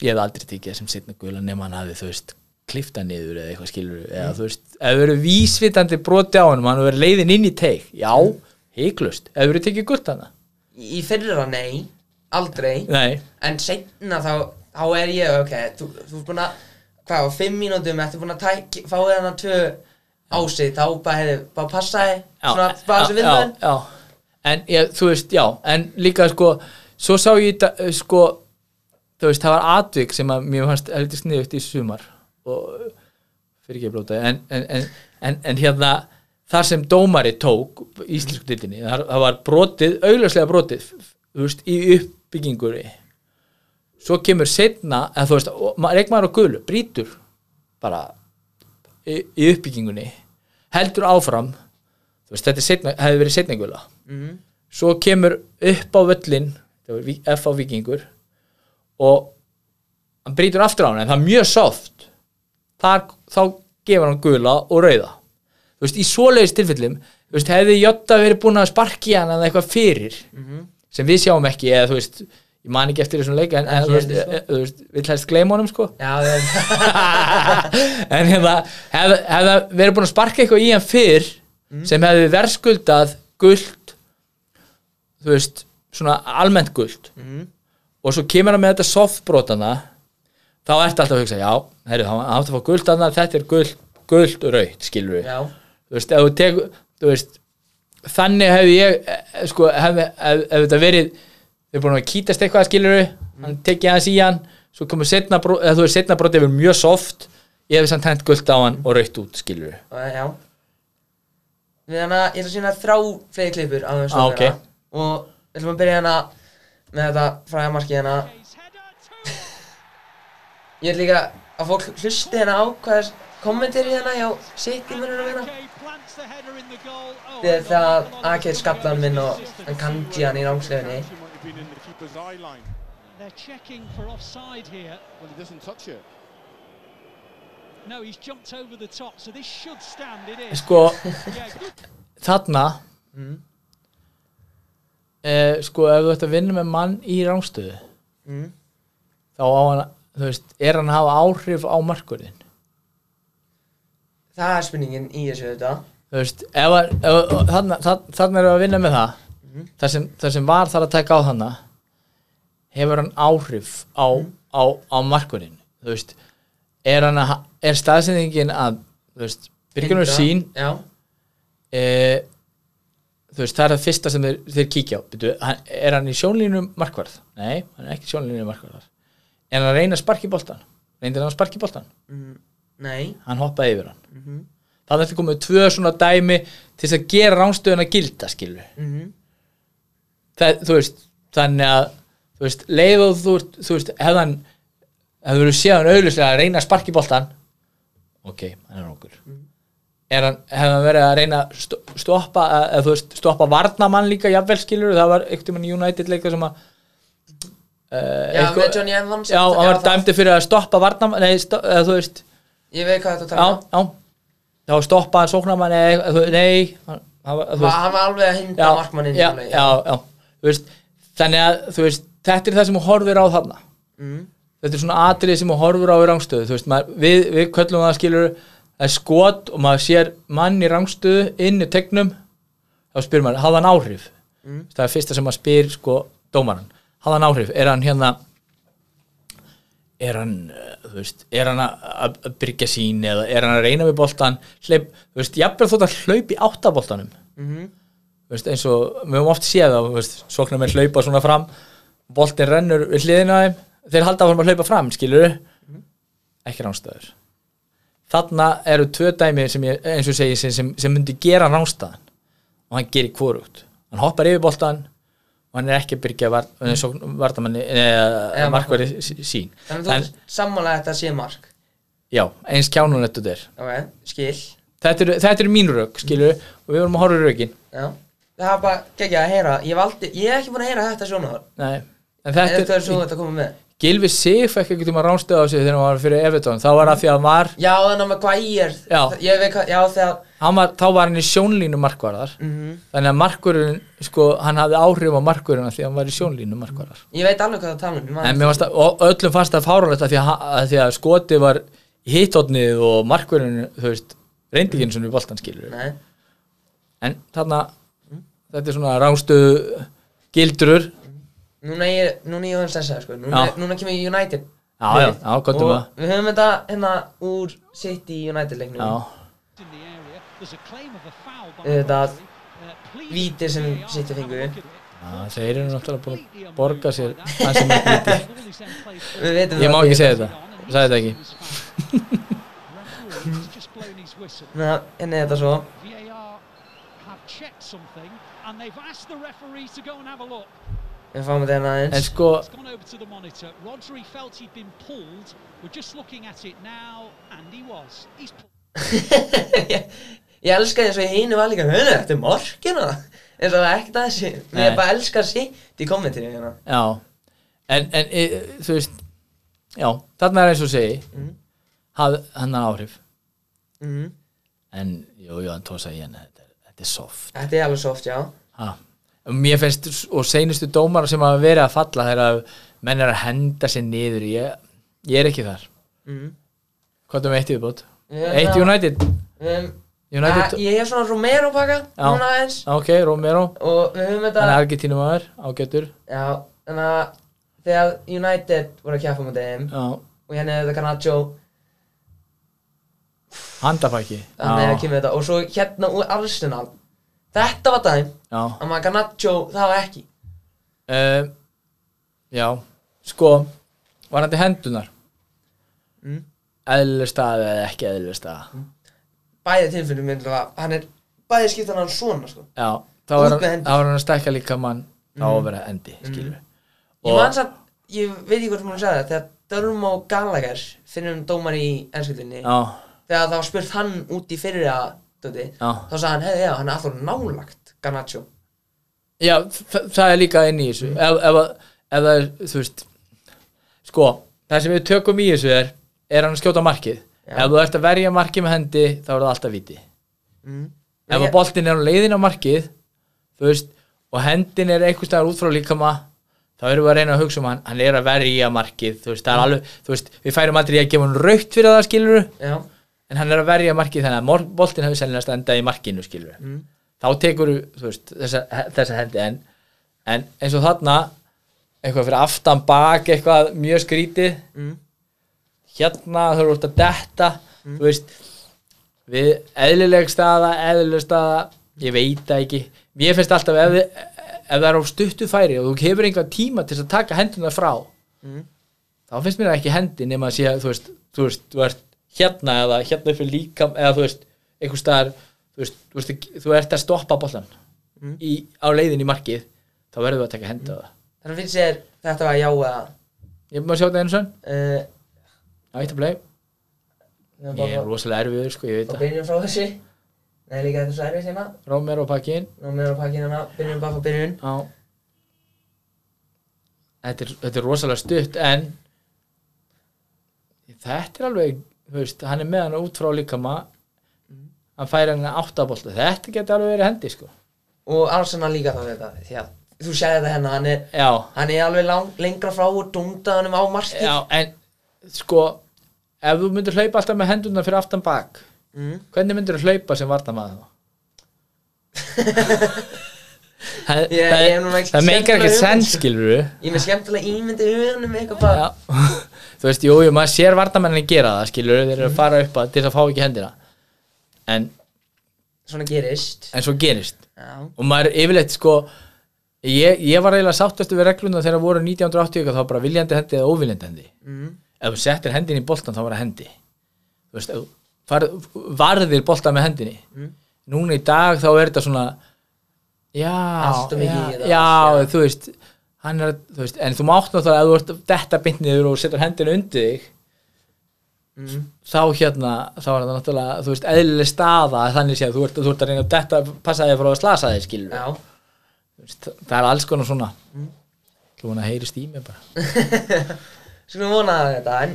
ég hef aldrei tekið það sem setna gula nema hann hafi, þú veist, klifta niður eða eitthvað skilur, eða þú veist ef það verið vísvitandi broti á hann hann verið leiðin inn í teik, já, heiklust ef það verið tekið guld hana Í fyrra nei, aldrei. Nei, En seinna þá, þá er ég, ok Þú, þú er búin að, hvað, á fimm mínútum Eftir búin að tæk, fá þér hana tvö á sig Þá bara, hefði, bara passaði Svona, bara viðbæðin já, en ég, þú veist, já en líka sko, svo sá ég þetta uh, sko, þú veist, það var atvik sem að mér fannst heldur sniðugt í sumar og fyrir ekki að blóta en, en, en, en, en hérna þar sem dómari tók íslensku dildinni, það, það var brotið augljóslega brotið, þú veist, í uppbyggingur svo kemur setna, eða þú veist, reikmaður og gulu, brýtur bara í, í uppbyggingunni heldur áfram veist, þetta setna, hefði verið setna gula. Mhm. svo kemur upp á völlin F á vikingur og hann brýtur aftur á hann en það er mjög soft. Þar, þá gefur hann gula og rauða. Þú veist, í svoleiðis tilfellum þú veist, hefði Jotta verið búin að sparki hann eða eitthvað fyrir sem við sjáum ekki, eða þú veist ég man ekki eftir þessum leik en, en þú veist, sko. e- þú veist, vill helst gleyma honum sko. Já, (laughs) en hérna hefði hef verið búin að sparka eitthvað í hann fyrr sem hefði verðskuldað guld þú veist, svona almennt guld Mhm. og svo kemur hann með þetta softbrotana þá ertu alltaf að hugsa, já, herru, hann átti að fá guld þarna, þetta er guld, guld og raut skilur við, Já, þú veist, ef þú tekur þú veist, þannig hefði ég eh, sko, hefði, ef, ef þetta verið þau búin að kýtast eitthvað skilur við, hann tekið hans í hann svo komur setna brot, eða þú veist setna brot yfir mjög soft ég hef samt hent gult á hann og raukt út skilur við Og, Já. Við hana, ég ætla að sína þrjá fleiri klippur á þeim Ah, ok. Og við ætlum að byrja hérna með þetta fræða markið hérna. Ég vil líka að fólk hlusti hérna á hvað er kommentir hérna hjá City mununum hérna Þegar það Akir skablan minn og hann kanji hann í rángslefinni They're checking for offside here. Well, he doesn't touch it. No, he's jumped over the top, so this should stand. It is. sko (laughs) þarna Mm. eh, sko ef þú ert að vinna með mann í rángstöðu Mm. þá á hann þú veist, er hann að hafa áhrif á markurinn Það er spurningin í þessu þetta þú veist, ef, ef þarna, þarna, erum við að vinna með það Mhm. það, sem, það sem var þar að taka á þarna hefur hann áhrif á, Mhm. á, á markurinn þú veist, er að er staðsendingin að þú veist, byrgjunum Hindra. sín e, þú veist, það er það fyrsta sem þeir, þeir kíkja á Byrju, hann, er hann í sjónlínu markvarð? Nei, hann er ekki sjónlínu markvarðar en hann reyna að sparki boltan reyndir hann að sparki boltan? mm, nei hann hoppaði yfir hann Mhm. Það er þetta komið tvö svona dæmi til þess að gera ránstöðuna gilda skilur Mhm. það, þú veist, þannig að þú veist, leið og þú, þú veist hefðan, hefur þú séð hann auðvitað að reyna að sparki boltan ok, hann er okkur hann, hefði hann verið að reyna að sto- stoppa, eða þú veist, stoppa varnamann líka jafnvel skilur, það var einhvern veginn United leika sem að uh, Já, með Johnny Evans já, hann var dæmdi fyrir að stoppa varnamann, nei, sto, eða þú veist Ég veit hvað þetta já, tala um. já þá stoppa hann sóknarmann eða, nei, hann, hann, Hann var alveg að hindra já, markmanninn já, já, já, þú veist þannig að, þú veist, þetta er það sem hún horfir á þarna. Mm. þetta er svona atrið sem hún horfir á í rangstöðu. Þú veist, maður, við, við köllum það skilur það er skot og maður sér mann í rangstöðu inn í tegnum. Þá spyr maður, hafði hann áhrif? Mm. það er fyrsta sem maður spyr sko dómaran, hafði hann áhrif, er hann hérna er hann, eh, þú veist, er hann að að- að byrgja sín eða er hann að reyna við boltan hleyp, þú veist, jafnvel þótt að hlaupi áttaboltanum. Mhm. Þú veist, eins og við höfum oft séð það, þú veist, sóknar með hlaupa svona fram boltin rennur við hliðina þeim þeir halda áfram að hlaupa fram, skilur ekki ránstöður þarna eru tvö dæmi sem ég, eins og segi, sem, sem, sem myndi gera ránstöðan og hann gerir hvorugt. Hann hoppar yfir boltan og hann er ekki að byrja var, mm. Eða markværi sín. Þannig en, þú sammála þetta sé mark? Já, eins kjánun þetta er. Ok, skil. Þetta eru, eru mín rök, skilur og við vorum að horfa í rökin. Já. Það var bara geggja að heyra. Ég, valdi, ég er ekki búin að heyra þetta svona Nei, en Þetta þetta er svo þetta komið með Gilvi Sig fekk ekkert um að ránstöða á sig þegar hann var fyrir Evertón þá var það því að hann var, Já, þannig með hvað ég veit hvað, já þegar var þá var hann í sjónlínu markvarðar mm þannig að markurinn, sko, hann hafði áhrif á markurinn af því að hann var í sjónlínu markvarðar Ég veit alveg hvað það tala um en mér varst að, og öllum fannst það fáránlegt af því að, að því að skoti var hitotnið og markurinn, þú veist reyndi ekki eins og boltan skilur Nei. En þarna, þetta er svona ránstöðu gildrur Núna er ég, núna er ég aðeins þess að sko. Núna, Já. núna kemur United. Já, já, já, gott um Og það við höfum þetta hérna úr City United leiknum. Já, in the area. There's a claim of a foul by Þetta Rodri. Uh, please- víti sem City fengu. já þeir eru náttúrulega búin að borga sér það sem er viti Við veitum ég má ekki. segja þetta, ég sagði þetta ekki. Whistle. Ná, Henni er þetta svo. VAR have checked something and they've asked the referee to go and have a look. Við fáum þetta hérna en aðeins sko, It's gone over to the monitor. Rodri felt he'd been pulled. We're just looking at it now, and he was. He's pulled. (laughs) ég, ég elska eins og í hínu var líka Hörðu, þetta er morgina eins og það er ekkert að Mér Nei. er bara elska City kommentir hérna já en, en e, þú veist já, þarna er eins og segi Mhm. hafði hann áhrif mm. en, jú, jú, hann tósa í henni þetta, er- þetta er soft Þetta er alveg soft, já ha. Mér finnst, og seinustu dómar sem hafa verið að falla þegar að menn er að henda sér niður ég, ég er ekki þar. Mm. hvað er með eitt yfirbót? Eitt United. Höfum- United, Ah, Ég hef svona Romero pakka aðeins. Ok, Romero. Og við höfum þetta hann er Argentínu maður, ágættur Já, þannig að Þegar United voru að kjaffa með þeim Og hérna er þetta Garnacho handafæki Þannig að já, kemur þetta. Og svo hérna úr Arsenal Þetta var dæm já. Að maður Garnacho, það var ekki. Uh, já, sko varandi hendunar Mm. eðlileg staða eða ekki eðlileg staða? Bæði tilfinnum minn að hann er bæði skiptan hann svona sko. Já, þá Út er með hendur. þá er hann að stækka líka mann þá að vera endi, skilur ég man samt, ég veit ekki hvort maður sagði það þegar Dörrum og Gallagher finnum dómar í ennskjöldinni já, þegar það var spurt hann út í fyrir að já, þá sagði hann, hefði, já, hann er alltaf nálagt Garnaccio. Já þa- það er líka inn í þessu. Ef, ef, ef það er, þú veist sko, það sem við tökum í þessu er er hann að skjóta markið? Já. ef þú ert að verja markið með hendi þá er það alltaf viti mm. ef að boltin er á leiðin á markið þú veist, og hendin er einhvers staðar út frá líkama þá erum við að reyna að hugsa um hann, hann er að verja markið þú veist, það er alveg, þú veist, við færum aldrei að gefa hann raukt fyrir það skilur já, en hann er að verja markið þannig að boltinn hefur sennilega endað í markinu skilur Mm. þá tekur þú veist, þessa, þessa hendi en, en eins og þarna eitthvað fyrir aftan bak eitthvað mjög skrítið mm. hérna þau eru út að detta þú veist við eðlileg staða, eðlileg staða ég veit það ekki mér finnst alltaf ef, ef það er á stuttu færi og þú hefur einhver tíma til að taka henduna frá Mm. þá finnst mér ekki hendi nema að sé þú veist, þú veist, þú ert hérna eða hérna fyrir líka eða þú veist, einhver staðar þú veist, þú, ert að stoppa bollan Mm. í, á leiðin í markið þá verður þú að taka hendi á það. Þannig finnst þér þetta var já eða ég má sjá þetta einu sann, uh, á eitt að blei ég er rosalega erfiður sko, ég veit og það. byrjum frá þessi Nei, líka þetta er svo erfið hérna. Rómer og pakkin Nú með að pakka hérna, byrjum bara frá byrjun. Þetta er, þetta er rosalega stutt en þetta er alveg veist, hann er með hann út frá líkama. Hann fær hann áttabolta. Þetta getur alveg verið hendi sko. Og Arsenal líka þá þetta Því að þú séð þetta hérna, hann er Hann er alveg lang, lengra frá og dungda hann um á markið. Já, en sko ef þú myndir hlaupa alltaf með hendurna fyrir aftan bak mm. hvernig myndir þú hlaupa sem varta maður (laughs) það, Ég- ég það, það meikar ekki skemmtilega senn skilur Ég er með skemmtilega ímyndi hugunum eitthvað þú veist, jú, jú, maður sér vartamennin gera það, skilur, þeir eru að fara upp að til þess að fá ekki hendina. En, Svona gerist. En svo gerist. Já, og maður er yfirleitt, sko ég, ég var eiginlega sáttastu við regluna þegar voru 1980 þá bara viljandi hendi eða óviljandi hendi. Mm. ef þú settir hendin í boltan þá var það hendi. Þú veist, ef þú farð, varðir boltan með hendinni. Mm. núna í dag þá er þetta svona já, Allt of mikið í já, þetta, já, já. þú veist hann er, þú veist, en þú mátt náttúrulega ef þú ert detta beint niður og setur hendinu undir þig Mm. þá hérna, þá er það náttúrulega þú veist, eðlileg staða þannig sé að þú ert, þú ert að reyna að detta passa þig frá að slasa þig, skilur Já, veist, það er alls konar svona. Mm. þú vona að heyrist í mig bara. (laughs) Skulum vona þetta En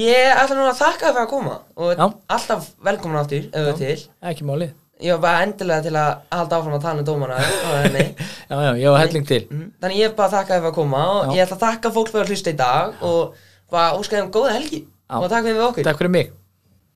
ég ætla nú að þakka þér fyrir að koma Og Já. alltaf velkomin áttur, ef þú til. Ekki málið, Ég var endilega til að halda áfram að tala um dómana (laughs) já, já, ég var helling til Mhm. Þannig ég bara þakka þér fyrir að koma og Já. ég ætla að þakka fólk fyrir að hlusta í dag og bara óska þeim góða helgi Já. og takk fyrir okkur takk fyrir mig